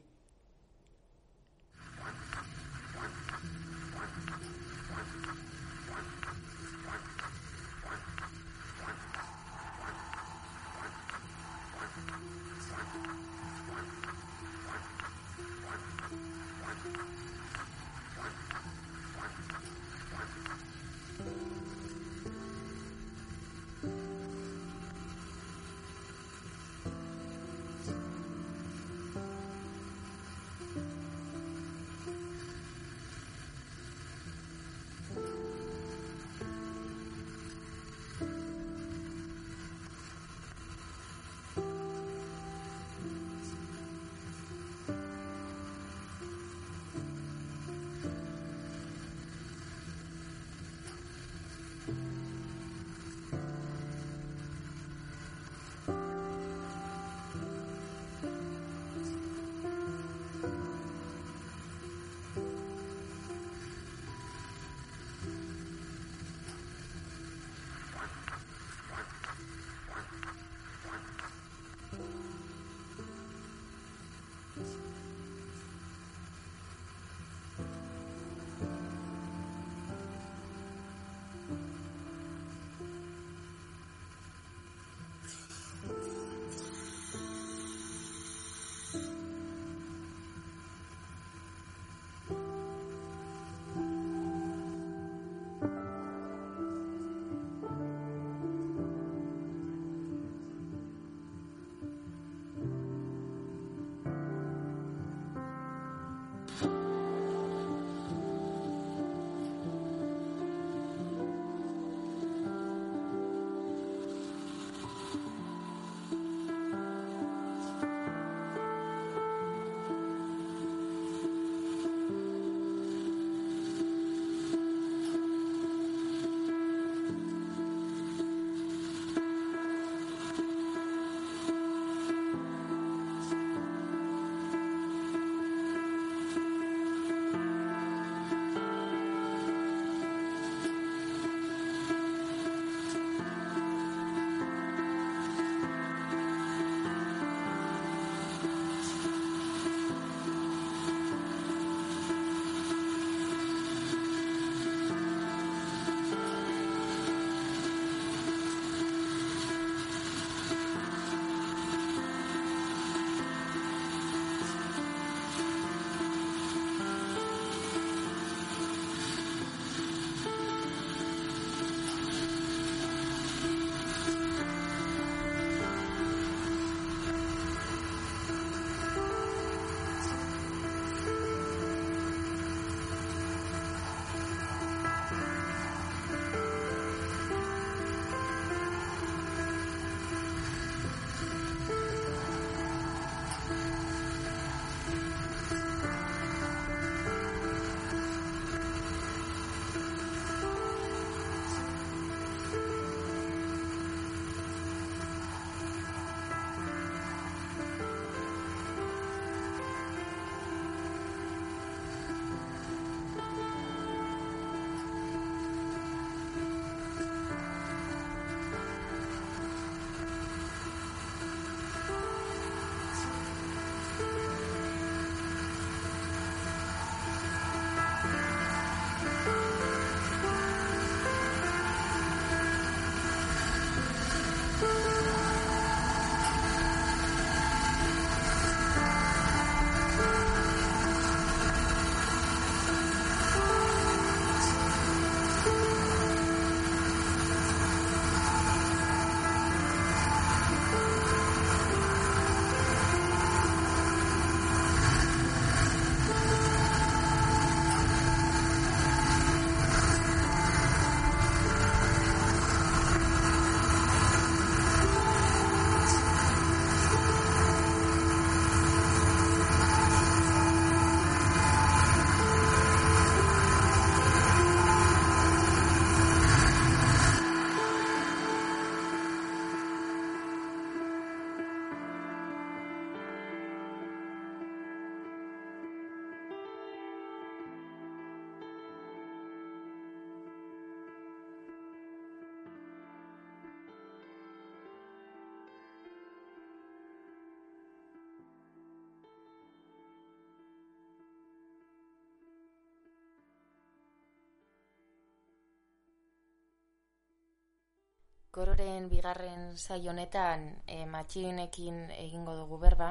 Speaker 2: Kororen bigarren saio honetan e, matxinekin egingo dugu berba.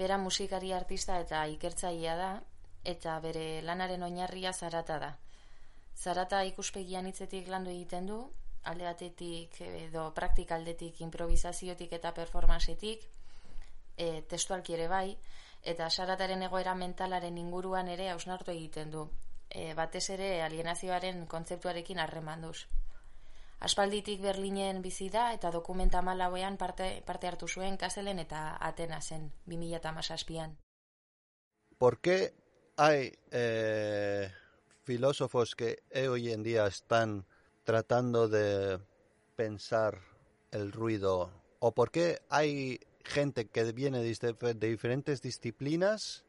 Speaker 2: Bera musikari artista eta ikertzailea da, eta bere lanaren oinarria zarata da. Zarata ikuspegian hitzetik landu egiten du, alde batetik edo praktikaldetik, improvisaziotik eta performancetik, e, testualki ere bai, eta sarataren egoera mentalaren inguruan ere hausnartu egiten du. E, batez ere alienazioaren kontzeptuarekin harremanduz. Aspalditik Berlinen bizi da eta dokumenta malauean parte, parte hartu zuen Kaselen eta Atenasen 2017an.
Speaker 5: ¿Por qué hay eh, filósofos que hoy en día están tratando de pensar el ruido? ¿O por qué hay gente que viene de diferentes disciplinas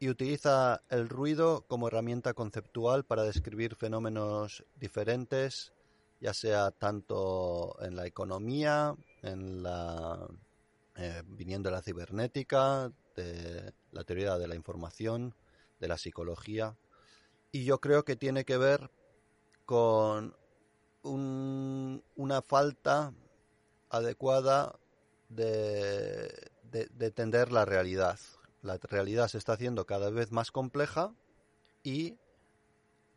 Speaker 5: y utiliza el ruido como herramienta conceptual para describir fenómenos diferentes, ya sea tanto en la economía, en la eh, viniendo de la cibernética, de la teoría de la información, de la psicología. Y yo creo que tiene que ver con un, una falta adecuada de, de, de entender la realidad. La realidad se está haciendo cada vez más compleja y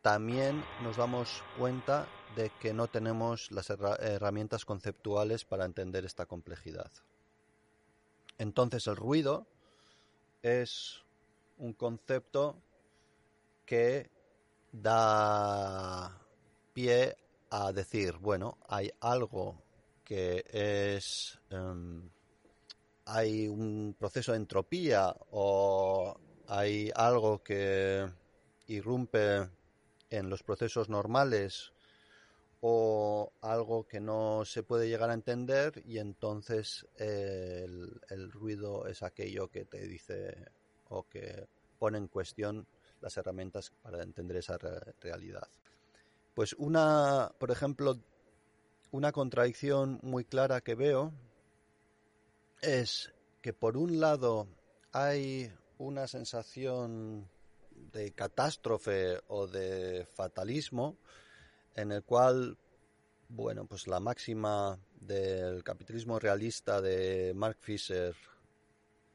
Speaker 5: también nos damos cuenta de que no tenemos las herramientas conceptuales para entender esta complejidad. Entonces el ruido es un concepto que da pie a decir, bueno, hay algo que es... Um, hay un proceso de entropía o hay algo que irrumpe en los procesos normales o algo que no se puede llegar a entender y entonces eh, el, ruido es aquello que te dice o que pone en cuestión las herramientas para entender esa re realidad. Pues una, por ejemplo, una contradicción muy clara que veo es que por un lado hay una sensación de catástrofe o de fatalismo en el cual, bueno, pues la máxima del capitalismo realista de Mark Fisher,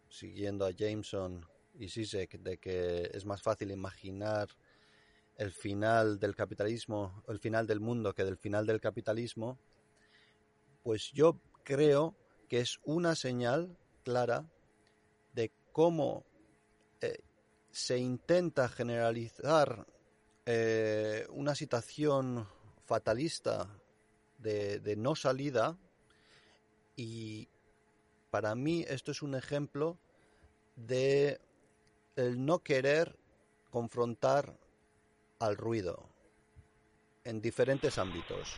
Speaker 5: siguiendo a Jameson y Zizek, de que es más fácil imaginar el final del capitalismo, el final del mundo que del final del capitalismo, pues yo creo que es una señal clara de cómo eh, se intenta generalizar eh, una situación fatalista de, no salida y para mí esto es un ejemplo de el no querer confrontar al ruido en diferentes ámbitos.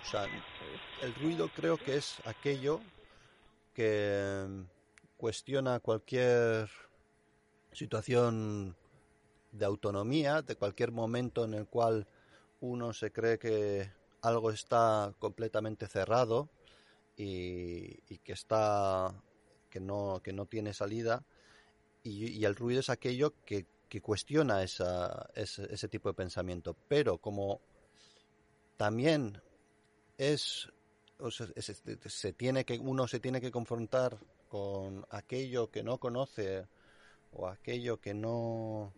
Speaker 5: El ruido creo que es aquello que cuestiona cualquier situación de autonomía, de cualquier momento en el cual uno se cree que algo está completamente cerrado y, que está que no que no tiene salida y, el ruido es aquello que, cuestiona esa, ese, tipo de pensamiento. Pero como también es se, tiene que uno se tiene que confrontar con aquello que no conoce o aquello que no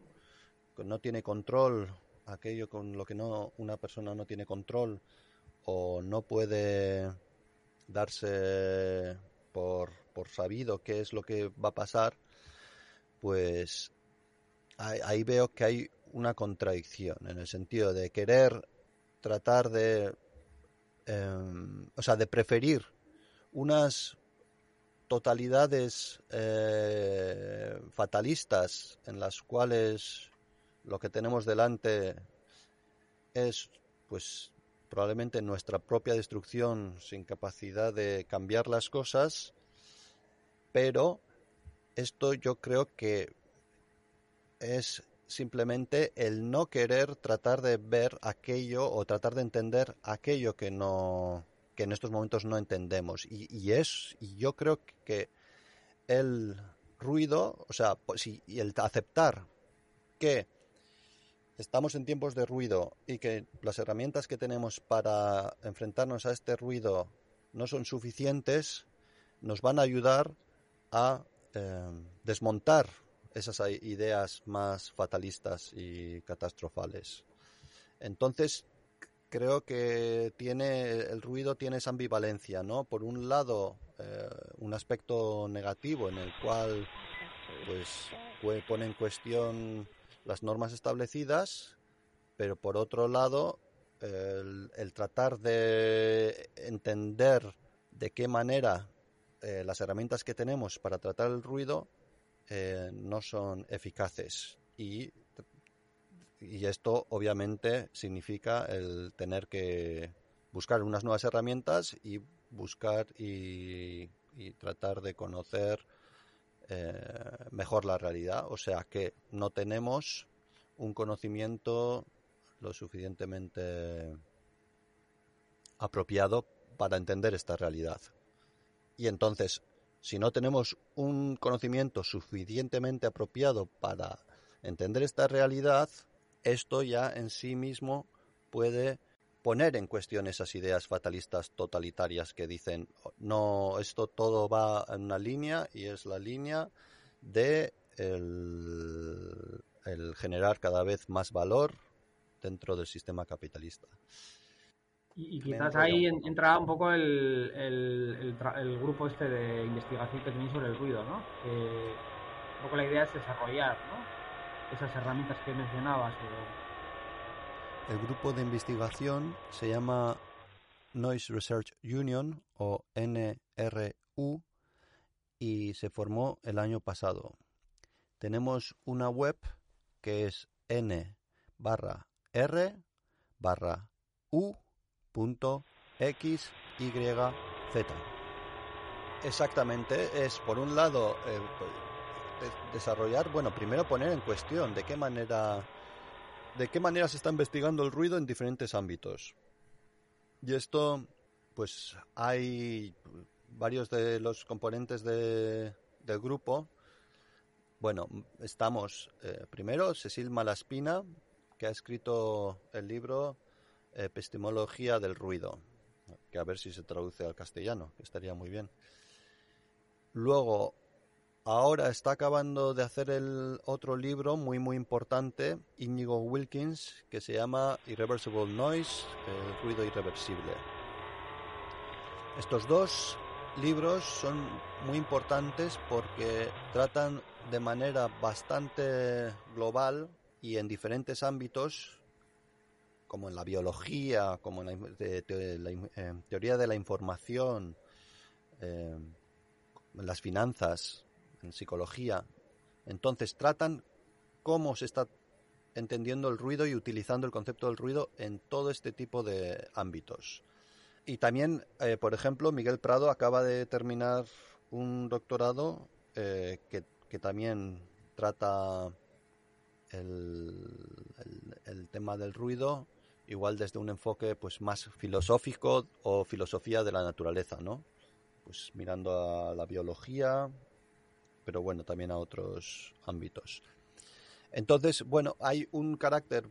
Speaker 5: no tiene control, aquello con lo que no una persona no tiene control o no puede darse por, por sabido qué es lo que va a pasar, pues ahí, veo que hay una contradicción en el sentido de querer tratar de eh, o sea, de preferir unas totalidades eh, fatalistas en las cuales lo que tenemos delante es pues probablemente nuestra propia destrucción sin capacidad de cambiar las cosas pero esto yo creo que es simplemente el no querer tratar de ver aquello o tratar de entender aquello que no que en estos momentos no entendemos. Y, es y yo creo que el ruido o sea pues, y el aceptar que estamos en tiempos de ruido y que las herramientas que tenemos para enfrentarnos a este ruido no son suficientes, nos van a ayudar a eh, desmontar esas ideas más fatalistas y catastrofales. Entonces, creo que tiene el ruido tiene esa ambivalencia, ¿no? Por un lado, eh, un aspecto negativo en el cual pues pone en cuestión las normas establecidas, pero por otro lado, el, tratar de entender de qué manera eh, las herramientas que tenemos para tratar el ruido eh, no son eficaces. Y, y esto obviamente significa el tener que buscar unas nuevas herramientas y buscar y, tratar de conocer eh, mejor la realidad. O sea que no tenemos un conocimiento lo suficientemente apropiado para entender esta realidad. Y entonces, si no tenemos un conocimiento suficientemente apropiado para entender esta realidad, esto ya en sí mismo puede poner en cuestión esas ideas fatalistas totalitarias que dicen no esto todo va en una línea y es la línea de el, generar cada vez más valor dentro del sistema capitalista.
Speaker 6: Y, quizás ahí entra un poco el, el, grupo este de investigación que tenéis sobre el ruido, ¿no? un poco la idea es desarrollar, ¿no? Esas herramientas que mencionabas.
Speaker 5: El grupo de investigación se llama Noise Research Union o NRU y se formó el año pasado. Tenemos una web que es n barra r barra u punto x y z. Exactamente, es por un lado eh, desarrollar, bueno, primero poner en cuestión de qué manera de qué manera se está investigando el ruido en diferentes ámbitos. Y esto, pues hay varios de los componentes de, del grupo. Bueno, estamos eh, primero Cecil Malaspina, que ha escrito el libro Epistemología del Ruido, que a ver si se traduce al castellano, que estaría muy bien. Luego, ahora está acabando de hacer el otro libro muy muy importante, Íñigo Wilkins, que se llama Irreversible Noise, el ruido irreversible. Estos dos libros son muy importantes porque tratan de manera bastante global y en diferentes ámbitos, como en la biología, como en la, eh, teoría de la información, eh, en las finanzas, en psicología. Entonces tratan cómo se está entendiendo el ruido y utilizando el concepto del ruido en todo este tipo de ámbitos. Y también, eh, por ejemplo, Miguel Prado acaba de terminar un doctorado que, que, también trata el, tema del ruido, igual desde un enfoque pues más filosófico o filosofía de la naturaleza, ¿no? Pues mirando a la biología, pero bueno, también a otros ámbitos. Entonces, bueno, hay un carácter,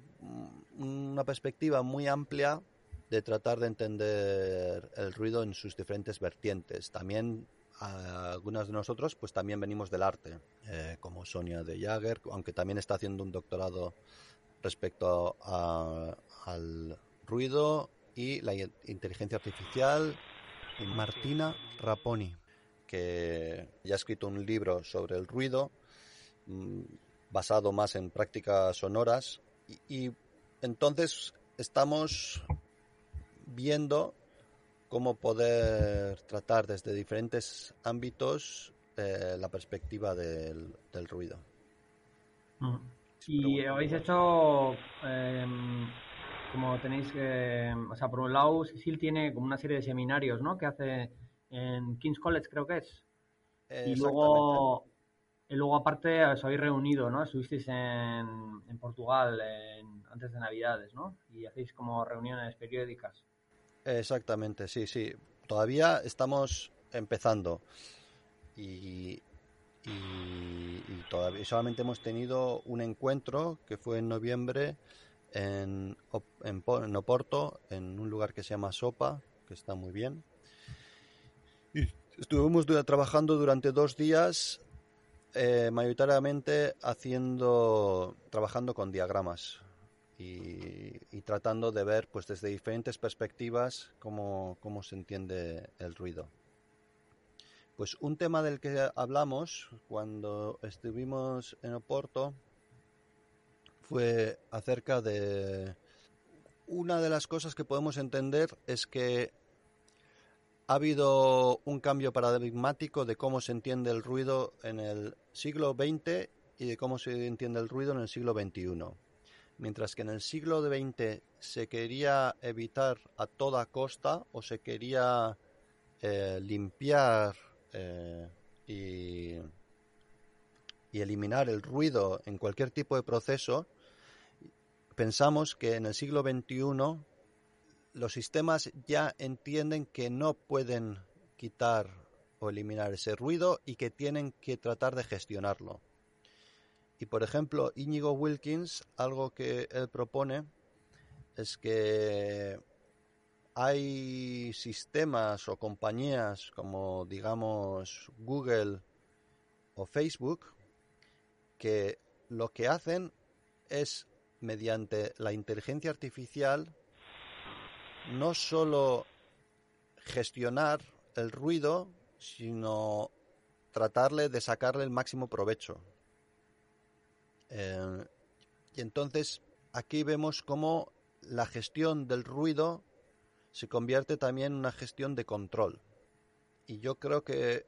Speaker 5: una perspectiva muy amplia de tratar de entender el ruido en sus diferentes vertientes. También algunas de nosotros pues también venimos del arte, eh, como Sonia de Jager, aunque también está haciendo un doctorado respecto al ruido y la inteligencia artificial, Martina Raponi, que ya ha escrito un libro sobre el ruido, mm, basado más en prácticas sonoras, y entonces estamos viendo cómo poder tratar desde diferentes ámbitos eh, la perspectiva del, ruido.
Speaker 6: Y habéis hecho, em, como tenéis que, o sea, por un lado, Cecil tiene como una serie de seminarios, ¿no? Que hace en King's College, creo que es. Y luego, y luego aparte, os habéis reunido, ¿no? Estuvisteis en, en Portugal antes de Navidades, ¿no? Y hacéis como reuniones periódicas.
Speaker 5: Exactamente, sí, sí. Todavía estamos empezando y, todavía solamente hemos tenido un encuentro que fue en noviembre en, en, Oporto, en un lugar que se llama Sopa, que está muy bien. Estuvimos trabajando durante dos días, eh, mayoritariamente haciendo, trabajando con diagramas y, tratando de ver, pues, desde diferentes perspectivas cómo, cómo se entiende el ruido. Pues un tema del que hablamos cuando estuvimos en Oporto fue acerca de una de las cosas que podemos entender es que ha habido un cambio paradigmático de cómo se entiende el ruido en el siglo XX y de cómo se entiende el ruido en el siglo XXI. Mientras que en el siglo XX se quería evitar a toda costa o se quería eh, limpiar eh, y, y eliminar el ruido en cualquier tipo de proceso, pensamos que en el siglo XXI los sistemas ya entienden que no pueden quitar o eliminar ese ruido y que tienen que tratar de gestionarlo. Y por ejemplo, Íñigo Wilkins, algo que él propone es que hay sistemas o compañías como digamos Google o Facebook que lo que hacen es mediante la inteligencia artificial no solo gestionar el ruido, sino tratarle de sacarle el máximo provecho. Eh, y entonces aquí vemos cómo la gestión del ruido se convierte también en una gestión de control. Y yo creo que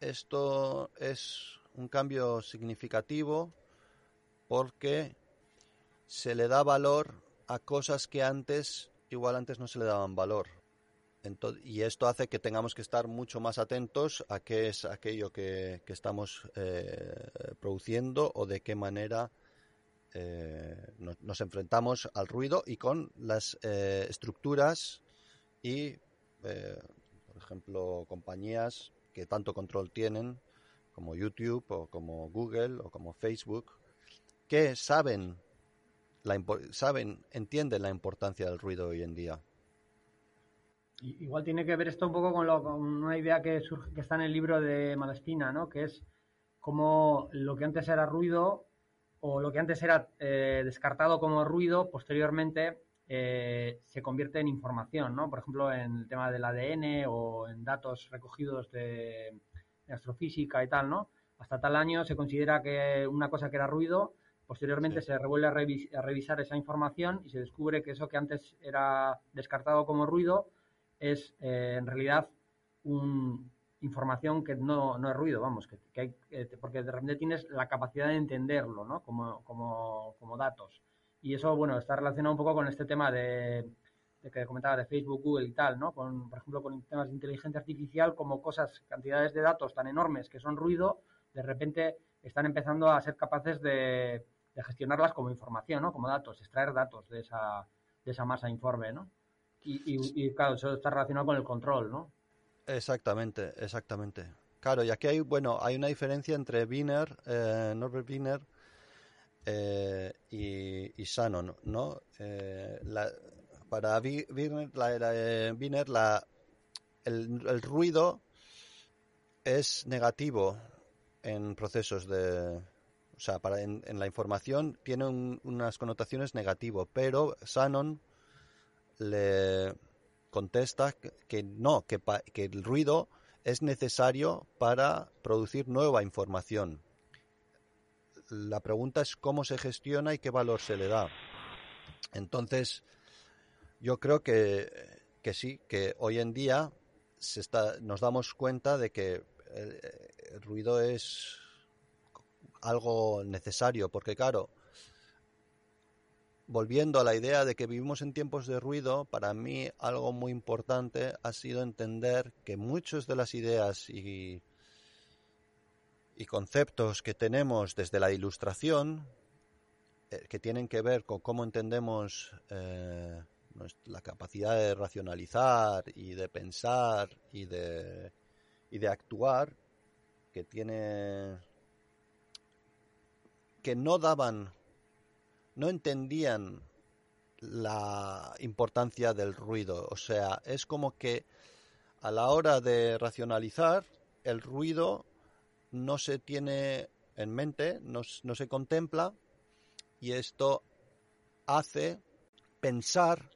Speaker 5: esto es un cambio significativo porque se le da valor a cosas que antes, igual antes no se le daban valor. y esto hace que tengamos que estar mucho más atentos a qué es aquello que, estamos eh, produciendo o de qué manera eh, nos, enfrentamos al ruido y con las eh, estructuras y, por ejemplo, compañías que tanto control tienen como YouTube o como Google o como Facebook, que saben saben, entienden la importancia del ruido hoy en día.
Speaker 3: Igual tiene que ver esto un poco con, una idea que, surge, que está en el libro de Malespina, ¿no? que es como lo que antes era ruido o lo que antes era eh, descartado como ruido, posteriormente eh, se convierte en información, ¿no? Por ejemplo, en el tema del ADN o en datos recogidos de, de astrofísica y tal, ¿no? Hasta tal año se considera que una cosa que era ruido Posteriormente se revuelve a, revisar esa información y se descubre que eso que antes era descartado como ruido es eh, en realidad una información que no, es ruido, vamos, que, hay, eh, porque de repente tienes la capacidad de entenderlo, ¿no? Como, como, datos. Y eso, bueno, está relacionado un poco con este tema de, que comentaba de Facebook, Google y tal, ¿no? Con, por ejemplo, con temas de inteligencia artificial, como cosas, cantidades de datos tan enormes que son ruido, de repente están empezando a ser capaces de, de gestionarlas como información, ¿no? Como datos, extraer datos de esa, de esa masa informe, ¿no? Y, claro, eso está relacionado con el control, ¿no?
Speaker 5: Exactamente, exactamente. Claro, y aquí hay, bueno, hay una diferencia entre Wiener, eh, Norbert Wiener eh, y, y Shannon, ¿no? Eh, para Wiener, Wiener el ruido es negativo en procesos de, o sea, para en, la información tiene unas connotaciones negativas, pero Shannon le contesta que, no, que, el ruido es necesario para producir nueva información. La pregunta es cómo se gestiona y qué valor se le da. Entonces, yo creo que, que sí, que hoy en día se está, nos damos cuenta de que el ruido es algo necesario, porque claro, volviendo a la idea de que vivimos en tiempos de ruido, para mí algo muy importante ha sido entender que muchas de las ideas y, y conceptos que tenemos desde la ilustración, eh, que tienen que ver con cómo entendemos eh, la capacidad de racionalizar y de pensar y de, y de actuar, que tiene que no daban, no entendían la importancia del ruido. O sea, es como que a la hora de racionalizar, el ruido no se tiene en mente, no, no se contempla y esto hace pensar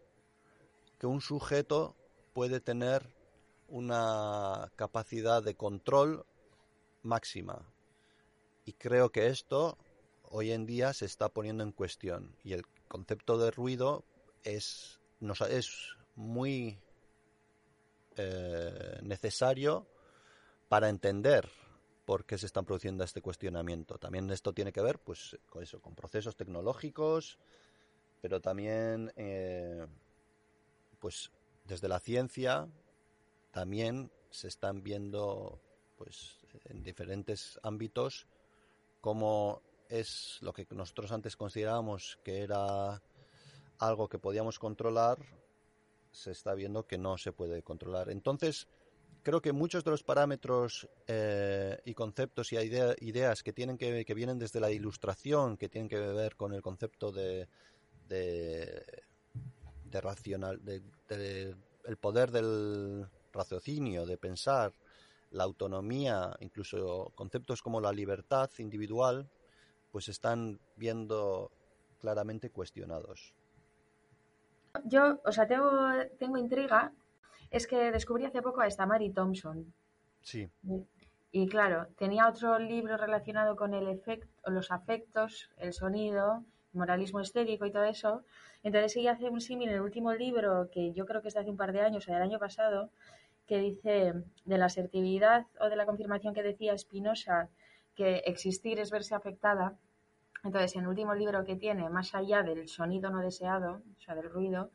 Speaker 5: que un sujeto puede tener una capacidad de control máxima. Y creo que esto hoy en día se está poniendo en cuestión y el concepto de ruido es, es muy eh, necesario para entender por qué se están produciendo este cuestionamiento. También esto tiene que ver pues, con eso, con procesos tecnológicos, pero también eh, pues desde la ciencia también se están viendo pues en diferentes ámbitos cómo es lo que nosotros antes considerábamos que era algo que podíamos controlar, se está viendo que no se puede controlar. Entonces, creo que muchos de los parámetros eh, y conceptos y ideas que tienen que, que vienen desde la ilustración, que tienen que ver con el concepto de, de, racional, de, el poder del raciocinio, de pensar, la autonomía, incluso conceptos como la libertad individual, pues están viendo claramente cuestionados.
Speaker 4: Yo, o sea, tengo, tengo intriga. Es que descubrí hace poco a esta Mary Thompson.
Speaker 5: Sí.
Speaker 4: Y, claro, tenía otro libro relacionado con el efecto, los afectos, el sonido, moralismo estético y todo eso. Entonces ella hace un símil en el último libro, que yo creo que es de hace un par de años, o del año pasado, que dice de la asertividad o de la confirmación que decía Spinoza, que existir es verse afectada. Entonces, en el último libro que tiene, más allá del sonido no deseado, o sea, del ruido,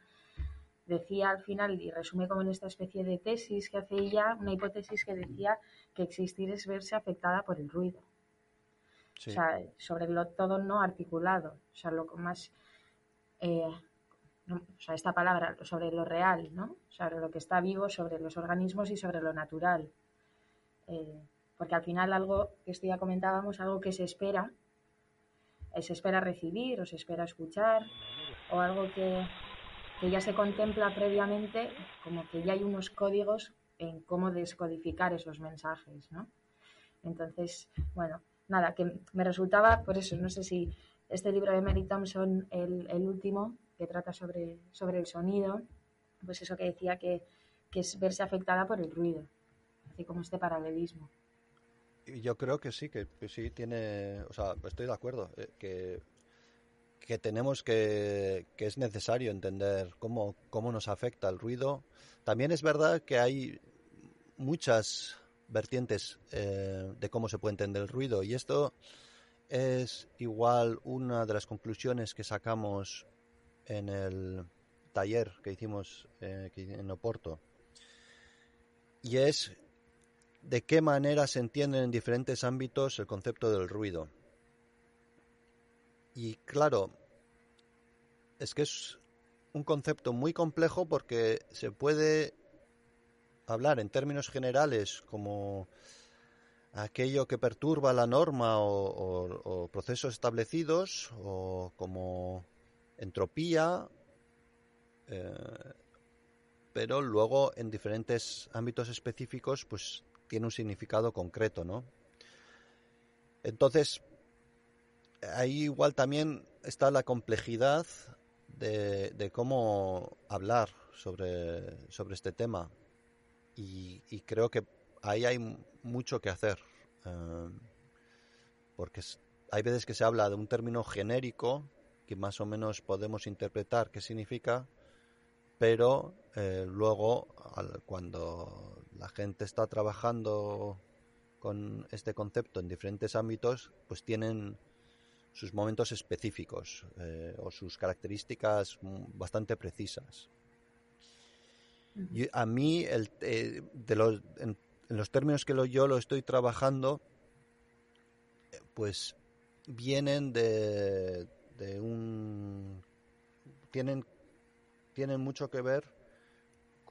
Speaker 4: decía al final, y resume como en esta especie de tesis que hace ella, una hipótesis que decía que existir es verse afectada por el ruido. O sea, sobre lo todo no articulado, o sea, lo más, eh, o sea, esta palabra, sobre lo real, ¿no? Sobre lo que está vivo, sobre los organismos y sobre lo natural. Eh, porque al final algo que esto ya comentábamos, algo que se espera, eh, se espera recibir o se espera escuchar, o algo que, que ya se contempla previamente, como que ya hay unos códigos en cómo descodificar esos mensajes, ¿no? Entonces, bueno, nada, que me resultaba, por eso, no sé si este libro de Mary Thompson, el, el último, que trata sobre, sobre el sonido, pues eso que decía que, que es verse afectada por el ruido, así como este paralelismo.
Speaker 5: Yo creo que sí, que, sí tiene, o sea, estoy de acuerdo, eh, que, que tenemos que, que es necesario entender cómo, cómo nos afecta el ruido. También es verdad que hay muchas vertientes eh, de cómo se puede entender el ruido. Y esto es igual una de las conclusiones que sacamos en el taller que hicimos eh, en Oporto. Y es de qué manera se entiende en diferentes ámbitos el concepto del ruido. Y claro, es que es un concepto muy complejo porque se puede hablar en términos generales como aquello que perturba la norma o, procesos establecidos o como entropía, eh, pero luego en diferentes ámbitos específicos pues tiene un significado concreto, ¿no? Entonces, ahí igual también está la complejidad de, cómo hablar sobre, sobre este tema y, creo que ahí hay mucho que hacer. Eh, porque hay veces que se habla de un término genérico que más o menos podemos interpretar qué significa, pero eh, luego cuando la gente está trabajando con este concepto en diferentes ámbitos, pues tienen sus momentos específicos eh, o sus características bastante precisas. Y a mí, el, eh, de los, en, los términos que lo, yo lo estoy trabajando, pues vienen de, de un... Tienen, tienen mucho que ver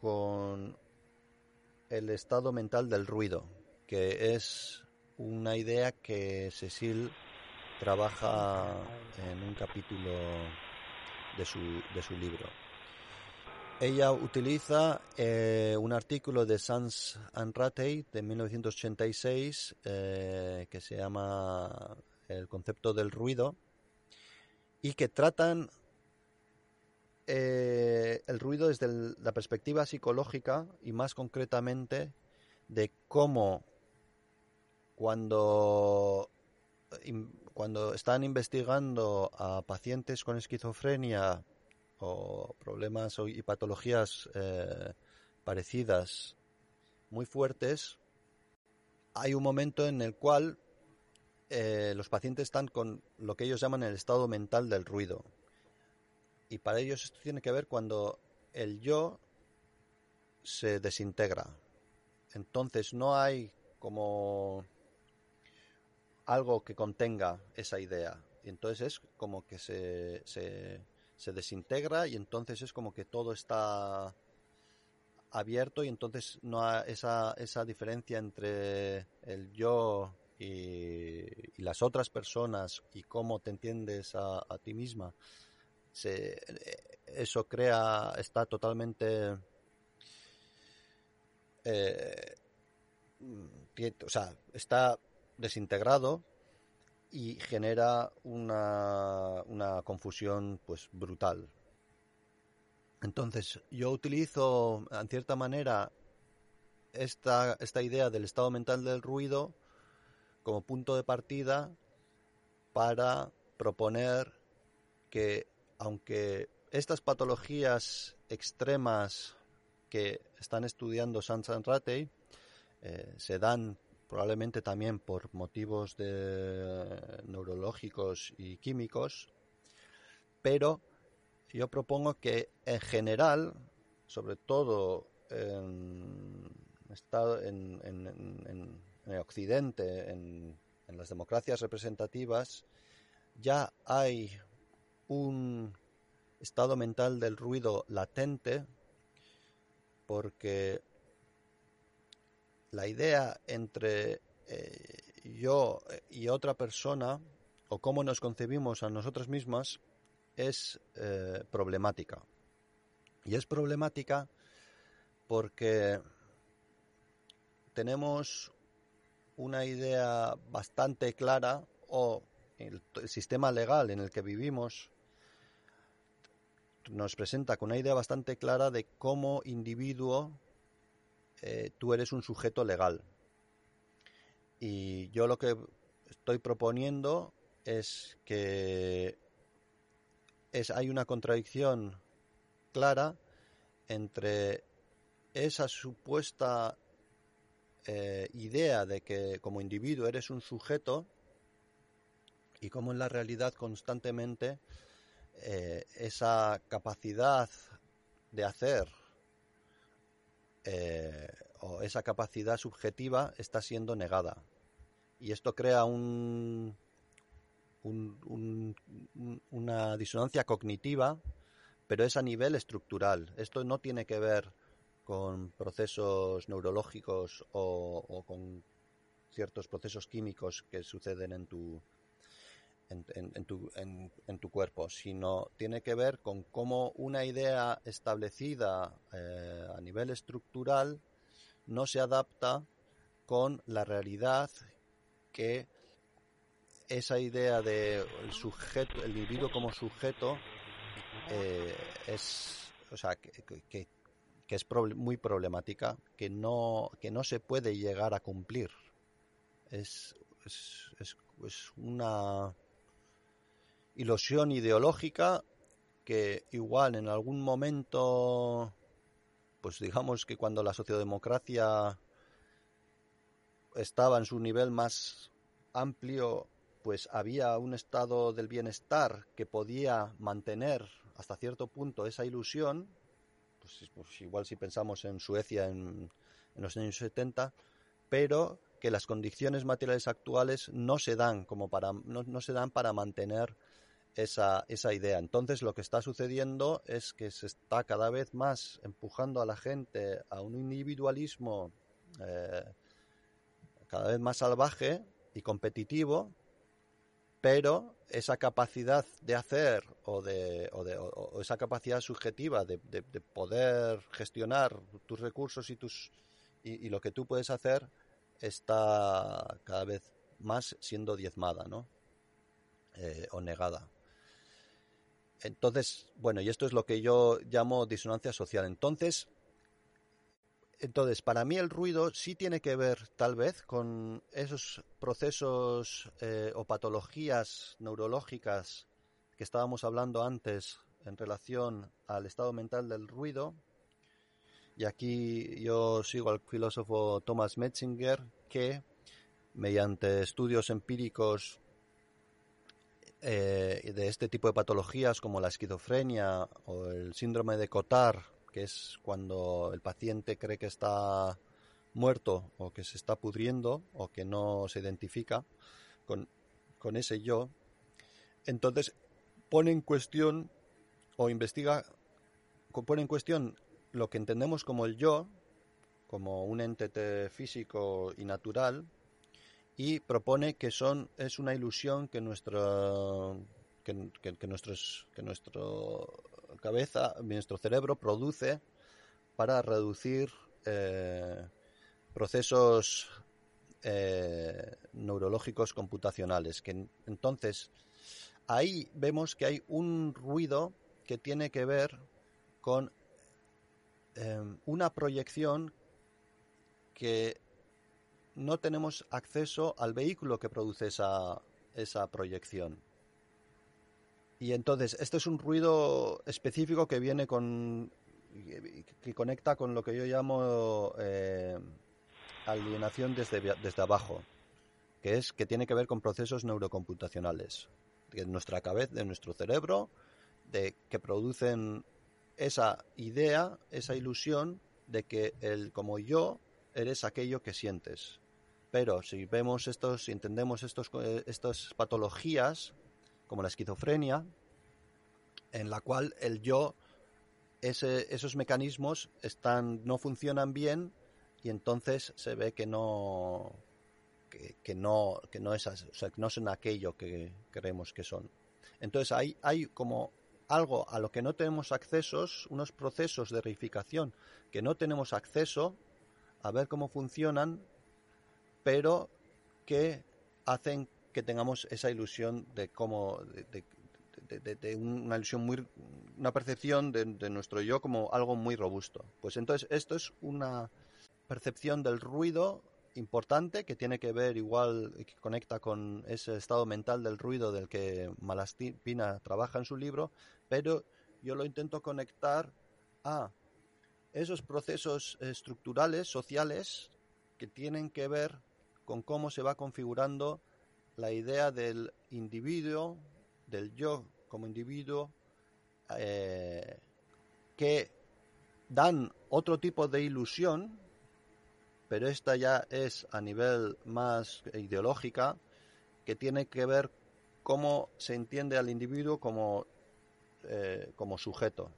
Speaker 5: con el estado mental del ruido, que es una idea que Cecil trabaja en un capítulo de su, de su libro. ella utiliza eh, un artículo de Sans Ratey de 1986 eh, que se llama El concepto del ruido y que tratan eh, el ruido desde la perspectiva psicológica y más concretamente de cómo cuando, cuando están investigando a pacientes con esquizofrenia o problemas y patologías eh, parecidas muy fuertes, hay un momento en el cual eh, los pacientes están con lo que ellos llaman el estado mental del ruido. Y para ellos esto tiene que ver cuando el yo se desintegra. Entonces no hay como algo que contenga esa idea. Y entonces es como que se, se desintegra y entonces es como que todo está abierto y entonces no hay esa, esa diferencia entre el yo y, las otras personas y cómo te entiendes a, ti misma. Se, eso crea, está totalmente... Eh, o sea, está desintegrado y genera una, una confusión pues brutal. Entonces, yo utilizo, en cierta manera, esta, esta idea del estado mental del ruido como punto de partida para proponer que, aunque estas patologías extremas que están estudiando Sansan Ratey eh, se dan probablemente también por motivos de neurológicos y químicos, pero yo propongo que en general, sobre todo en, en, en Occidente, en, en las democracias representativas, ya hay un estado mental del ruido latente porque la idea entre eh, yo y otra persona o cómo nos concebimos a nosotras mismas es eh, problemática. Y es problemática porque tenemos una idea bastante clara o el, sistema legal en el que vivimos nos presenta con una idea bastante clara de cómo individuo eh, tú eres un sujeto legal. Y yo lo que estoy proponiendo es que es, hay una contradicción clara entre esa supuesta eh, idea de que como individuo eres un sujeto y cómo en la realidad constantemente eh, esa capacidad de hacer eh, o esa capacidad subjetiva está siendo negada. Y esto crea un, una disonancia cognitiva, pero es a nivel estructural. Esto no tiene que ver con procesos neurológicos o con ciertos procesos químicos que suceden en tu, en, tu, en, tu, cuerpo, sino tiene que ver con cómo una idea establecida eh, a nivel estructural no se adapta con la realidad que esa idea de el sujeto, el individuo como sujeto eh, es, o sea, que, es muy problemática, que no, que no se puede llegar a cumplir. Es, es, es una ilusión ideológica que igual en algún momento, pues digamos que cuando la sociodemocracia estaba en su nivel más amplio, pues había un estado del bienestar que podía mantener hasta cierto punto esa ilusión, pues, pues igual si pensamos en Suecia en, los años 70, pero que las condiciones materiales actuales no se dan como para no se dan para mantener esa, esa idea. Entonces lo que está sucediendo es que se está cada vez más empujando a la gente a un individualismo eh, cada vez más salvaje y competitivo, pero esa capacidad de hacer o, de, o, de, o esa capacidad subjetiva de, de, poder gestionar tus recursos y, tus, y, lo que tú puedes hacer está cada vez más siendo diezmada ¿no? Eh, o negada. Entonces, bueno, y esto es lo que yo llamo disonancia social. Entonces, entonces, para mí el ruido sí tiene que ver, tal vez, con esos procesos eh, o patologías neurológicas que estábamos hablando antes en relación al estado mental del ruido. Y aquí yo sigo al filósofo Thomas Metzinger, que mediante estudios empíricos eh, de este tipo de patologías como la esquizofrenia o el síndrome de Cotard, que es cuando el paciente cree que está muerto o que se está pudriendo o que no se identifica con, con ese yo, entonces pone en cuestión o investiga, pone en cuestión lo que entendemos como el yo, como un ente físico y natural, y propone que son es una ilusión que que, que nuestros que nuestro cabeza, nuestro cerebro produce para reducir eh, procesos eh, neurológicos computacionales. Que entonces ahí vemos que hay un ruido que tiene que ver con eh, una proyección que no tenemos acceso al vehículo que produce esa, proyección. Y entonces, este es un ruido específico que viene con. que conecta con lo que yo llamo eh, alienación desde, desde abajo, que es que tiene que ver con procesos neurocomputacionales de nuestra cabeza, de nuestro cerebro, de que producen esa idea, esa ilusión de que el como yo eres aquello que sientes. Pero si vemos estos, si entendemos estos, eh, estas patologías, como la esquizofrenia, en la cual el yo, ese, esos mecanismos están, no funcionan bien y entonces se ve que no, que, no, que no, es, o no son aquello que creemos que son. Entonces hay, hay como algo a lo que no tenemos accesos, unos procesos de reificación que no tenemos acceso a ver cómo funcionan, pero que hacen que tengamos esa ilusión de cómo de, una ilusión muy una percepción de, nuestro yo como algo muy robusto. Pues entonces esto es una percepción del ruido importante que tiene que ver igual que conecta con ese estado mental del ruido del que Malaspina trabaja en su libro pero yo lo intento conectar a esos procesos estructurales sociales que tienen que ver con cómo se va configurando la idea del individuo, del yo como individuo, eh, que dan otro tipo de ilusión, pero esta ya es a nivel más ideológica, que tiene que ver cómo se entiende al individuo como, eh, como sujeto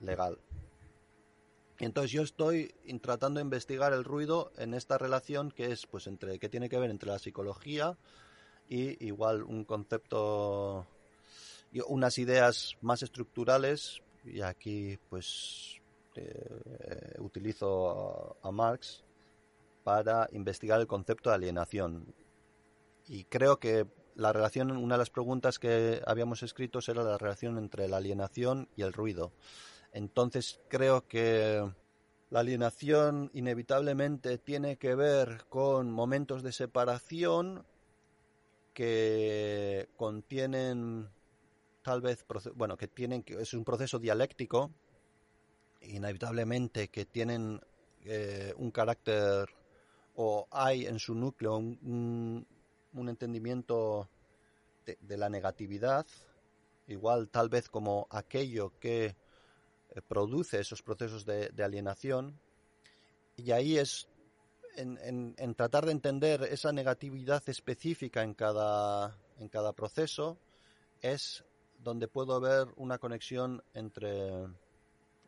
Speaker 5: legal. Entonces yo estoy tratando de investigar el ruido en esta relación que es pues entre que tiene que ver entre la psicología y igual un concepto unas ideas más estructurales. Y aquí pues eh, utilizo a, a, Marx para investigar el concepto de alienación. Y creo que la relación una de las preguntas que habíamos escrito era la relación entre la alienación y el ruido entonces creo que la alienación inevitablemente tiene que ver con momentos de separación que contienen tal vez bueno que tienen que es un proceso dialéctico inevitablemente que tienen eh, un carácter o hay en su núcleo un, entendimiento de, la negatividad igual tal vez como aquello que produce esos procesos de, alienación y ahí es en, en, en, tratar de entender esa negatividad específica en cada, en cada proceso es donde puedo ver una conexión entre,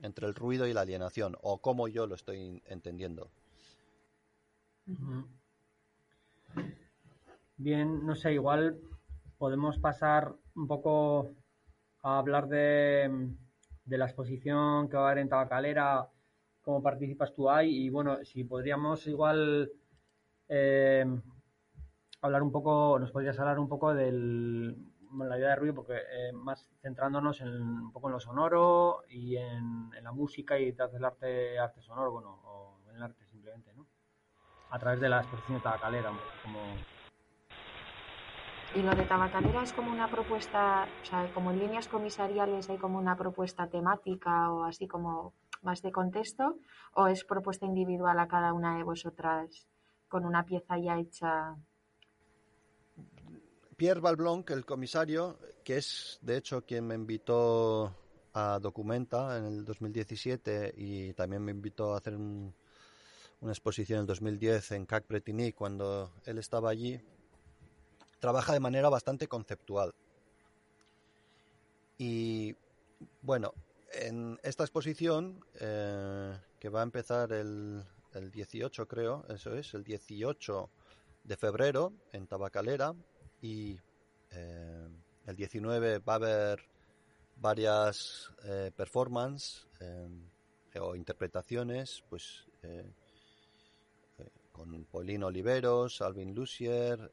Speaker 5: entre el ruido y la alienación o cómo yo lo estoy entendiendo.
Speaker 6: Bien, no sé, igual
Speaker 3: podemos pasar un poco a hablar de, de la exposición que va a haber en Tabacalera, cómo participas tú ahí y bueno, si podríamos igual eh, hablar un poco, nos podrías hablar un poco de la idea de ruido, porque eh, más centrándonos en, un poco en lo sonoro y en, la música y detrás del arte, arte sonoro, bueno, o en el arte simplemente, ¿no? A través de la exposición de Tabacalera, como...
Speaker 4: Y lo de Tabacalera es como una propuesta, o sea, como en líneas comisariales hay como una propuesta temática o así como más de contexto, o es propuesta individual a cada una de vosotras con una pieza ya hecha
Speaker 5: Pierre Valblanc, el comisario, que es de hecho quien me invitó a Documenta en el 2017 y también me invitó a hacer una exposición en el 2010 en CAC Pretini cuando él estaba allí, trabaja de manera bastante conceptual. Y bueno, en esta exposición, eh, que va a empezar el, el 18 creo, eso es, el 18 de febrero en Tabacalera, y eh, el 19 va a haber varias eh, performances o interpretaciones, pues con Paulino Oliveros, Alvin Lucier,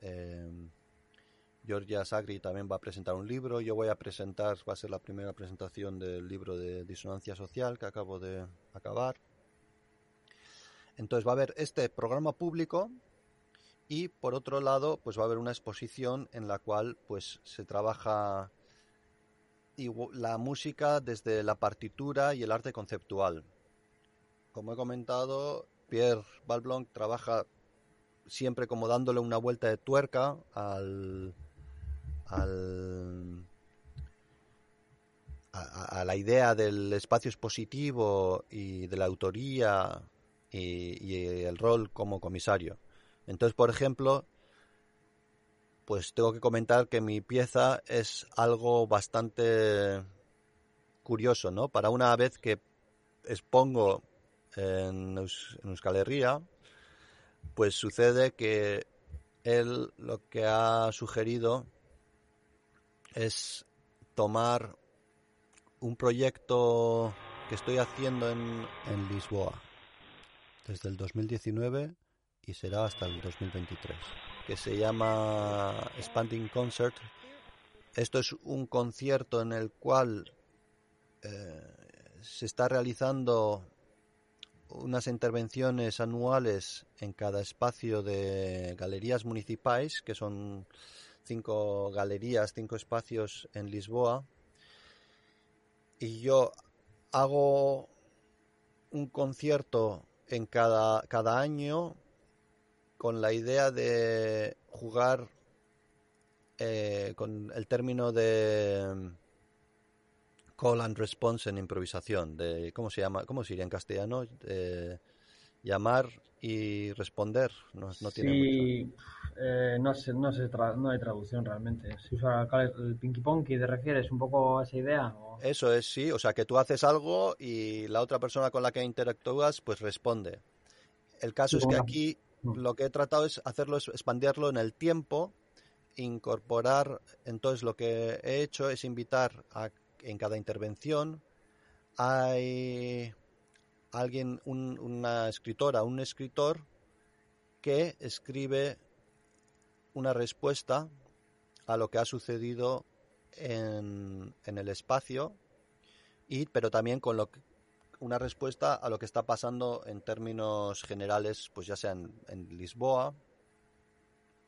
Speaker 5: Georgia Sagri también va a presentar un libro. Yo voy a presentar, va a ser la primera presentación del libro de disonancia social que acabo de acabar. Entonces va a haber este programa público y por otro lado pues va a haber una exposición en la cual pues se trabaja la música desde la partitura y el arte conceptual. Como he comentado, Pierre Valblanc trabaja siempre como dándole una vuelta de tuerca al, al a, la idea del espacio expositivo y de la autoría y el rol como comisario. Entonces, por ejemplo, pues tengo que comentar que mi pieza es algo bastante curioso, ¿no? Para una vez que expongo en, Euskal Herria, pues sucede que él lo que ha sugerido es tomar un proyecto que estoy haciendo en, en Lisboa desde el 2019 y será hasta el 2023, que se llama Expanding Concert. Esto es un concierto en el cual eh, se está realizando unas intervenciones anuales en cada espacio de galerías municipales, que son cinco galerías, cinco espacios en Lisboa. Y yo hago un concierto en cada, cada año con la idea de jugar eh, con el término de mm, call and response en improvisación, de cómo se llama, cómo sería en castellano, llamar y responder. No, no tiene
Speaker 3: sí, eh, no, sé, no, sé no hay traducción realmente. Si usa el pinky ponky, ¿te refieres un poco a esa idea?
Speaker 5: Eso es, sí. O sea, que tú haces algo y la otra persona con la que interactúas, pues responde. El caso es que aquí Mm. Lo que he tratado es hacerlo, es expandirlo en el tiempo, incorporar, entonces lo que he hecho es invitar a, en cada intervención hay alguien, una escritora, un escritor que escribe una respuesta a lo que ha sucedido en, en el espacio y pero también con lo que, una respuesta a lo que está pasando en términos generales, pues ya sea en, Lisboa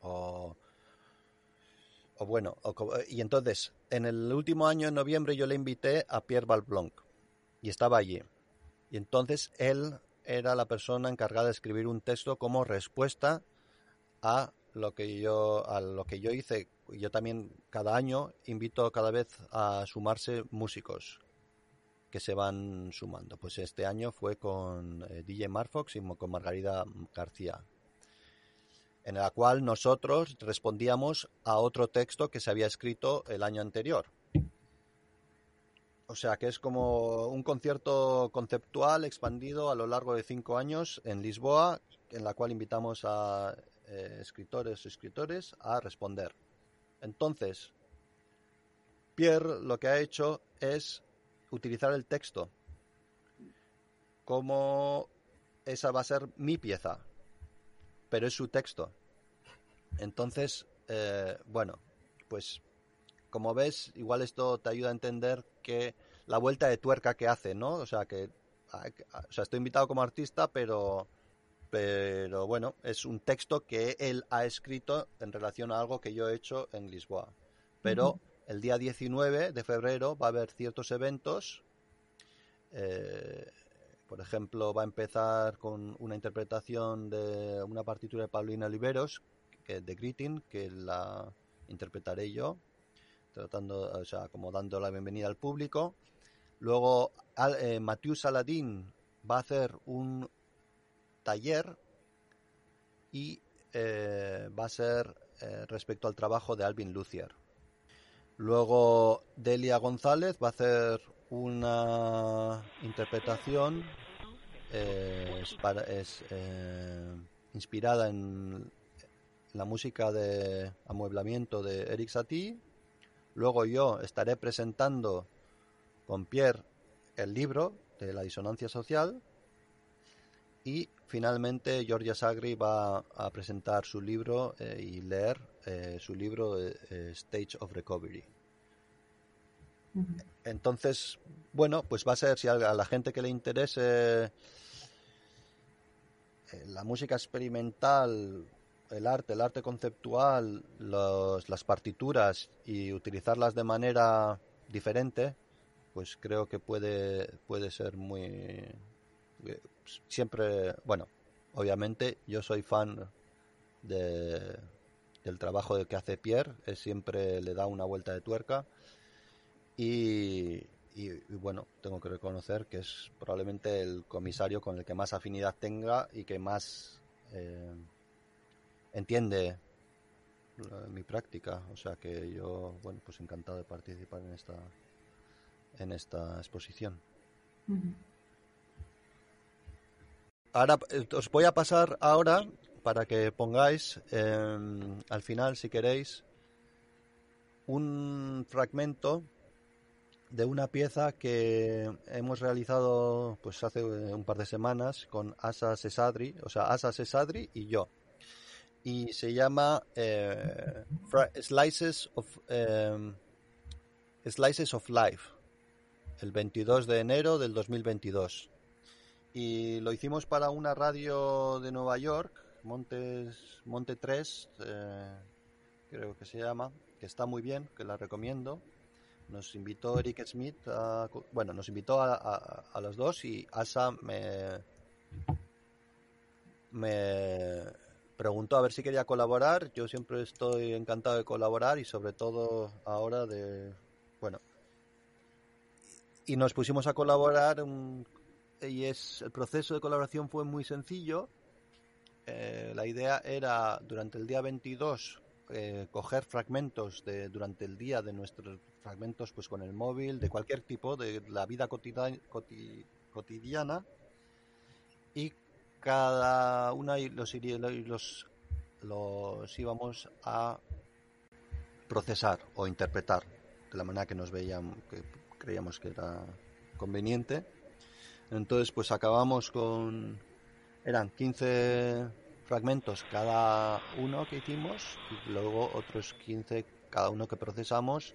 Speaker 5: o, bueno, y entonces en el último año, en noviembre, yo le invité a Pierre Valblanc y estaba allí. Y entonces él era la persona encargada de escribir un texto como respuesta a lo que yo a lo que yo hice. Yo también cada año invito cada vez a sumarse músicos que se van sumando. Pues este año fue con eh, DJ Marfox y con Margarida García, en la cual nosotros respondíamos a otro texto que se había escrito el año anterior. O sea que es como un concierto conceptual expandido a lo largo de cinco años en Lisboa, en la cual invitamos a eh, escritores y escritores a responder. Entonces, Pierre lo que ha hecho es utilizar el texto como esa va a ser mi pieza, pero es su texto. Entonces, eh, bueno, pues como ves, igual esto te ayuda a entender que la vuelta de tuerca que hace, ¿no? O sea, que o sea, estoy invitado como artista, pero pero bueno, es un texto que él ha escrito en relación a algo que yo he hecho en Lisboa. Pero el día 19 de febrero va a haber ciertos eventos. Eh, por ejemplo, va a empezar con una interpretación de una partitura de Paulina Oliveros, que, de Greeting, que la interpretaré yo, tratando, o sea, como dando la bienvenida al público. Luego, eh, Mathieu Saladín va a hacer un taller y eh, va a ser eh, respecto al trabajo de Alvin Lucier. Luego Delia González va a hacer una interpretación eh, inspirada en la música de amueblamiento de Eric Satie. Luego yo estaré presentando con Pierre el libro de la disonancia social y finalmente Georgia Sagri va a presentar su libro eh, y leer eh, su libro eh, Stage of Recovery. Entonces, bueno, pues va a ser, si a la gente que le interese la música experimental, el arte, el arte conceptual, las partituras y utilizarlas de manera diferente, pues creo que puede, puede ser muy, siempre, bueno, obviamente yo soy fan de, del trabajo que hace Pierre, él siempre le da una vuelta de tuerca y, bueno, tengo que reconocer que es probablemente el comisario con el que más afinidad tenga y que más eh, entiende mi práctica, o sea que yo, bueno, pues encantado de participar en esta en esta exposición. Ahora eh, os voy a pasar ahora para que pongáis em, al final, si queréis, un fragmento de una pieza que hemos realizado pues hace un par de semanas con Asa Sesadri, o sea, Asa Sesadri y yo. Y se llama eh, Slices of em, Slices of Life, el 22 de enero del 2022 y lo hicimos para una radio de Nueva York, Montes, Monte 3, eh, creo que se llama, que está muy bien, que la recomiendo. Nos invitó Eric Smith, bueno, nos invitó a, a, los dos y Asa me, me preguntó a ver si quería colaborar. Yo siempre estoy encantado de colaborar y sobre todo ahora de, bueno, y nos pusimos a colaborar un, y es el proceso de colaboración fue muy sencillo. Eh, la idea era durante el día 22 eh, coger fragmentos de durante el día de nuestros fragmentos pues con el móvil de cualquier tipo de la vida cotidiana, y cada una los, los los íbamos a procesar o interpretar de la manera que nos veíamos que creíamos que era conveniente entonces, pues acabamos con. Eran 15 fragmentos cada uno que hicimos y luego otros 15 cada uno que procesamos,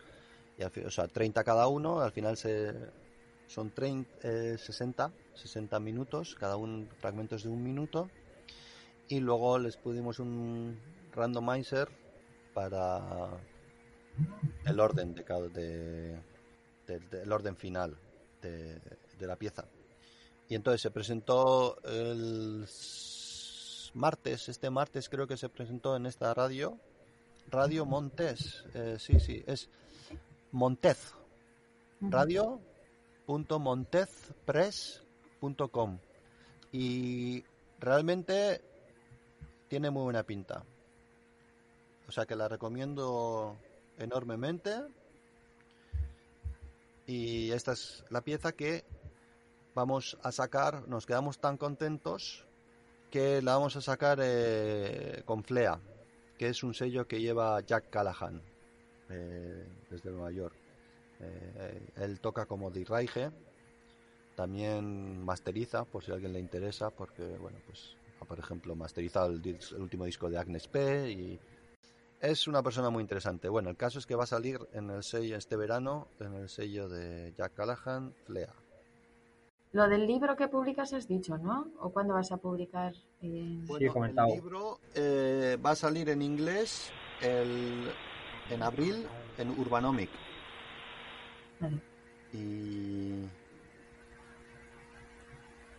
Speaker 5: y o sea, 30 cada uno, al final se, son 30, 60, 60 minutos, cada un fragmentos de un minuto, y luego les pudimos un randomizer para el orden de cada de, el orden final de la pieza. Y entonces se presentó el martes, este martes creo que se presentó en esta radio, Radio Montes, eh, sí, sí, es Montez, radio.montezpress.com y realmente tiene muy buena pinta. O sea que la recomiendo enormemente. Y esta es la pieza que vamos a sacar, nos quedamos tan contentos que la vamos a sacar eh, con Flea, que es un sello que lleva Jack Callahan. desde Nueva York. él toca como Di Raige, también masteriza, por si a alguien le interesa, porque, bueno, pues, por ejemplo, masteriza el, el último disco de Agnes P y es una persona muy interesante. Bueno, el caso es que va a salir en el sello este verano, en el sello de Jack Callahan, Flea.
Speaker 4: Lo del libro que publicas has dicho, ¿no? ¿O cuándo vas a publicar?
Speaker 5: Eh... Bueno, el libro eh, va a salir en inglés el, en abril en Urbanomic. Y,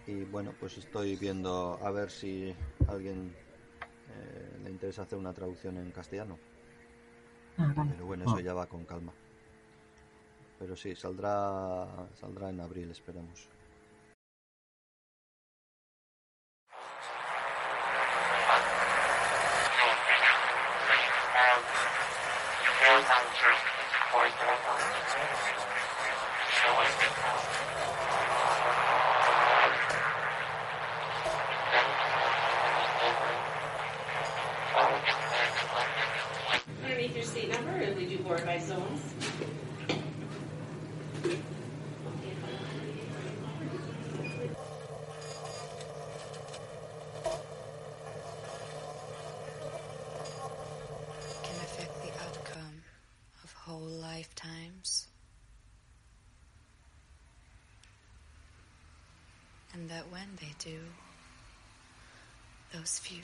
Speaker 5: y bueno, pues estoy viendo a ver si alguien eh, le interesa hacer una traducción en castellano. Ah, Pero bueno, eso ah. ya va con calma. Pero sí, saldrá, saldrá en abril, esperamos.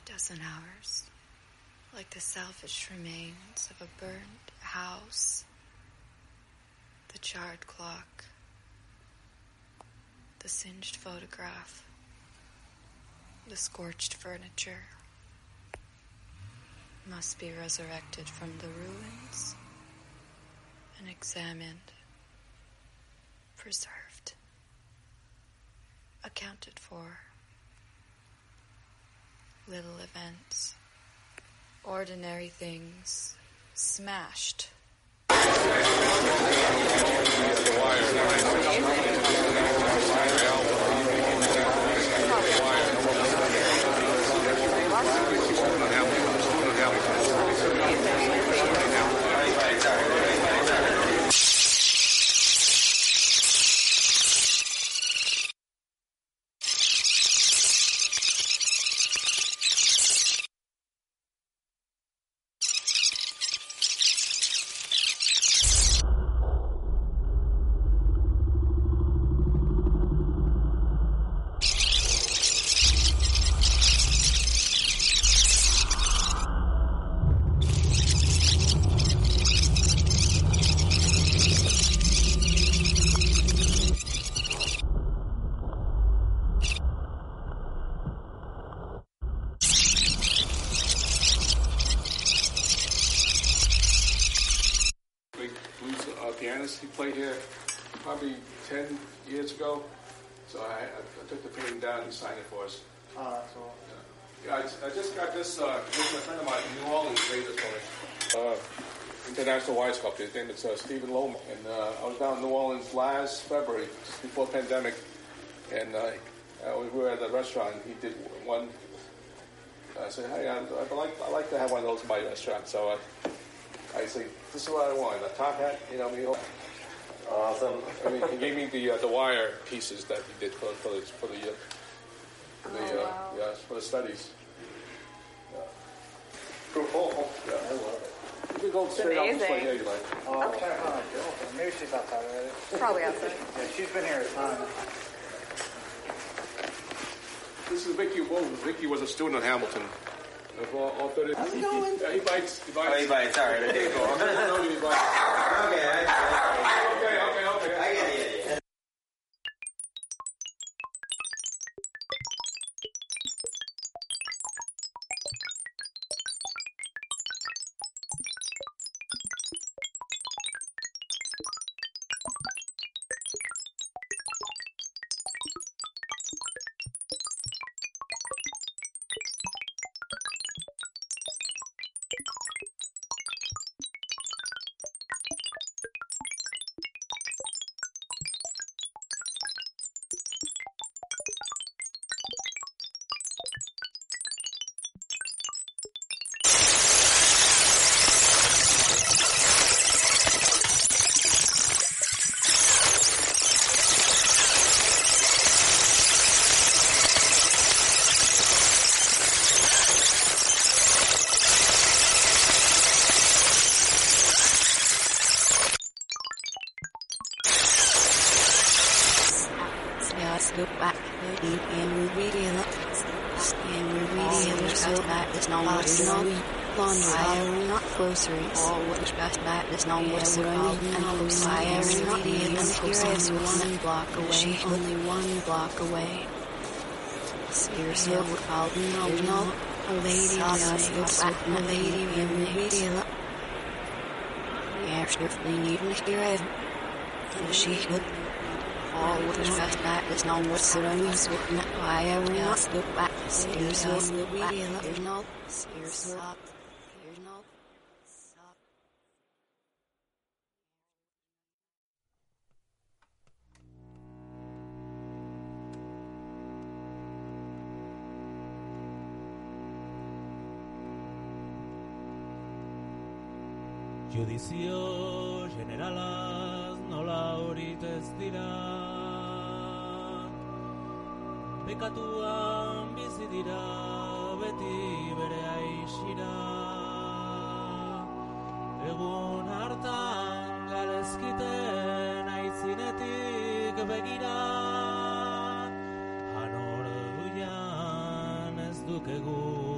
Speaker 7: Dozen hours, like the selfish remains of a burned house, the charred clock, the singed photograph, the scorched furniture, must be resurrected from the ruins and examined, preserved, accounted for little events, ordinary things, smashed.
Speaker 8: His name is uh, Stephen Loma. And uh, I was down in New Orleans last February, before pandemic, and uh, we were at a restaurant. He did one. I said, "Hey, I'd, I'd like I like to have one of those in my restaurant." So I, I said, "This is what I want: a top hat." You know, I mean, awesome. I mean, he gave me the uh, the wire pieces that he did for for the for the, uh, for the oh, wow. yeah for the studies. Yeah. Cool. Yeah, I love it. You can go straight amazing. out this way. Yeah, you like.
Speaker 9: Oh, okay. oh, maybe she's outside already.
Speaker 10: Probably outside.
Speaker 9: yeah, she's been here a ton.
Speaker 8: This is Vicky Wolf. Vicky was a student at Hamilton. All, all 30,
Speaker 11: How's it going?
Speaker 8: Yeah, he bites. He bites.
Speaker 11: Oh, he bites. All right. Okay, cool. (laughs)
Speaker 8: no, he bites.
Speaker 11: Okay.
Speaker 8: Okay. Okay. Okay.
Speaker 7: Snow a Lady a Lady Mimidila. Gerstnerfling even here. The sheep. All the fast back is not what's the running swift. Why are we not look back? Sears up, Sears up, Sears up.
Speaker 10: judizio generalaz nola horit ez dira. Bekatuan bizi dira beti bere aixira egun hartan galezkiten aitzinetik begira. Anor duian ez dukegu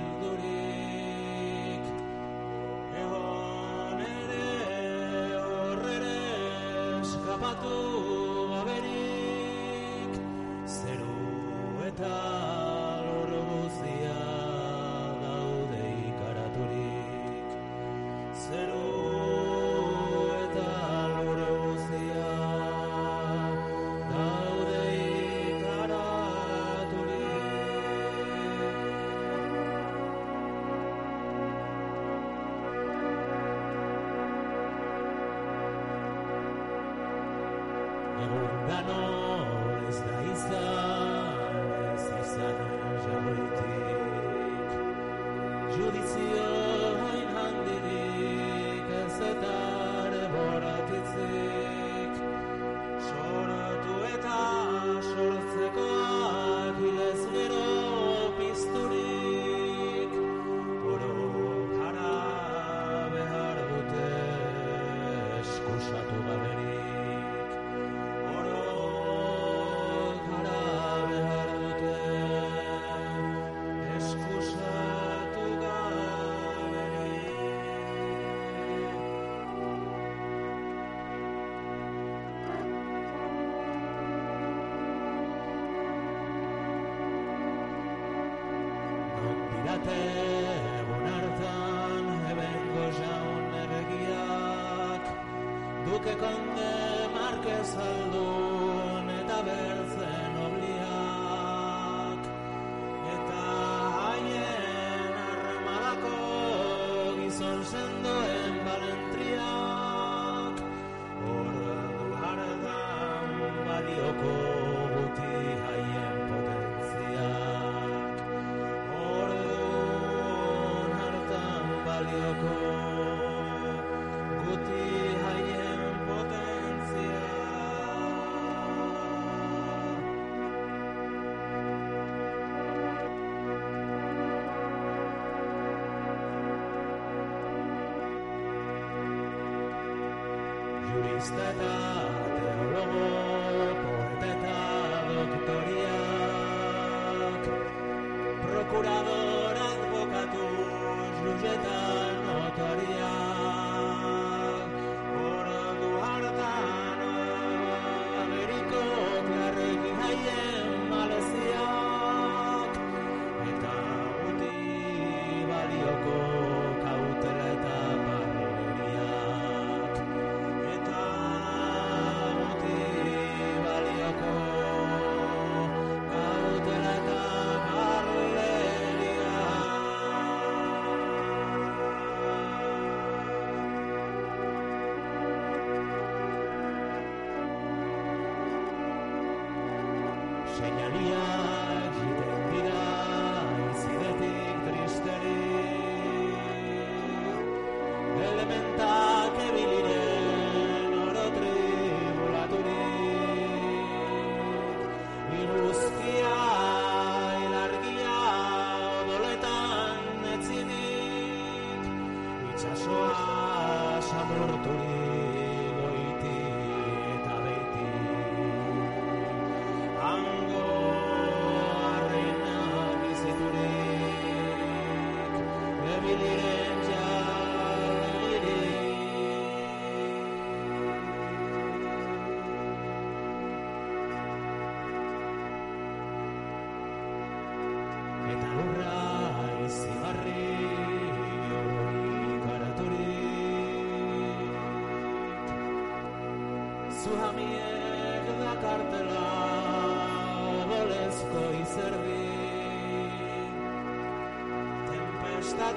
Speaker 10: sabato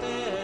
Speaker 10: te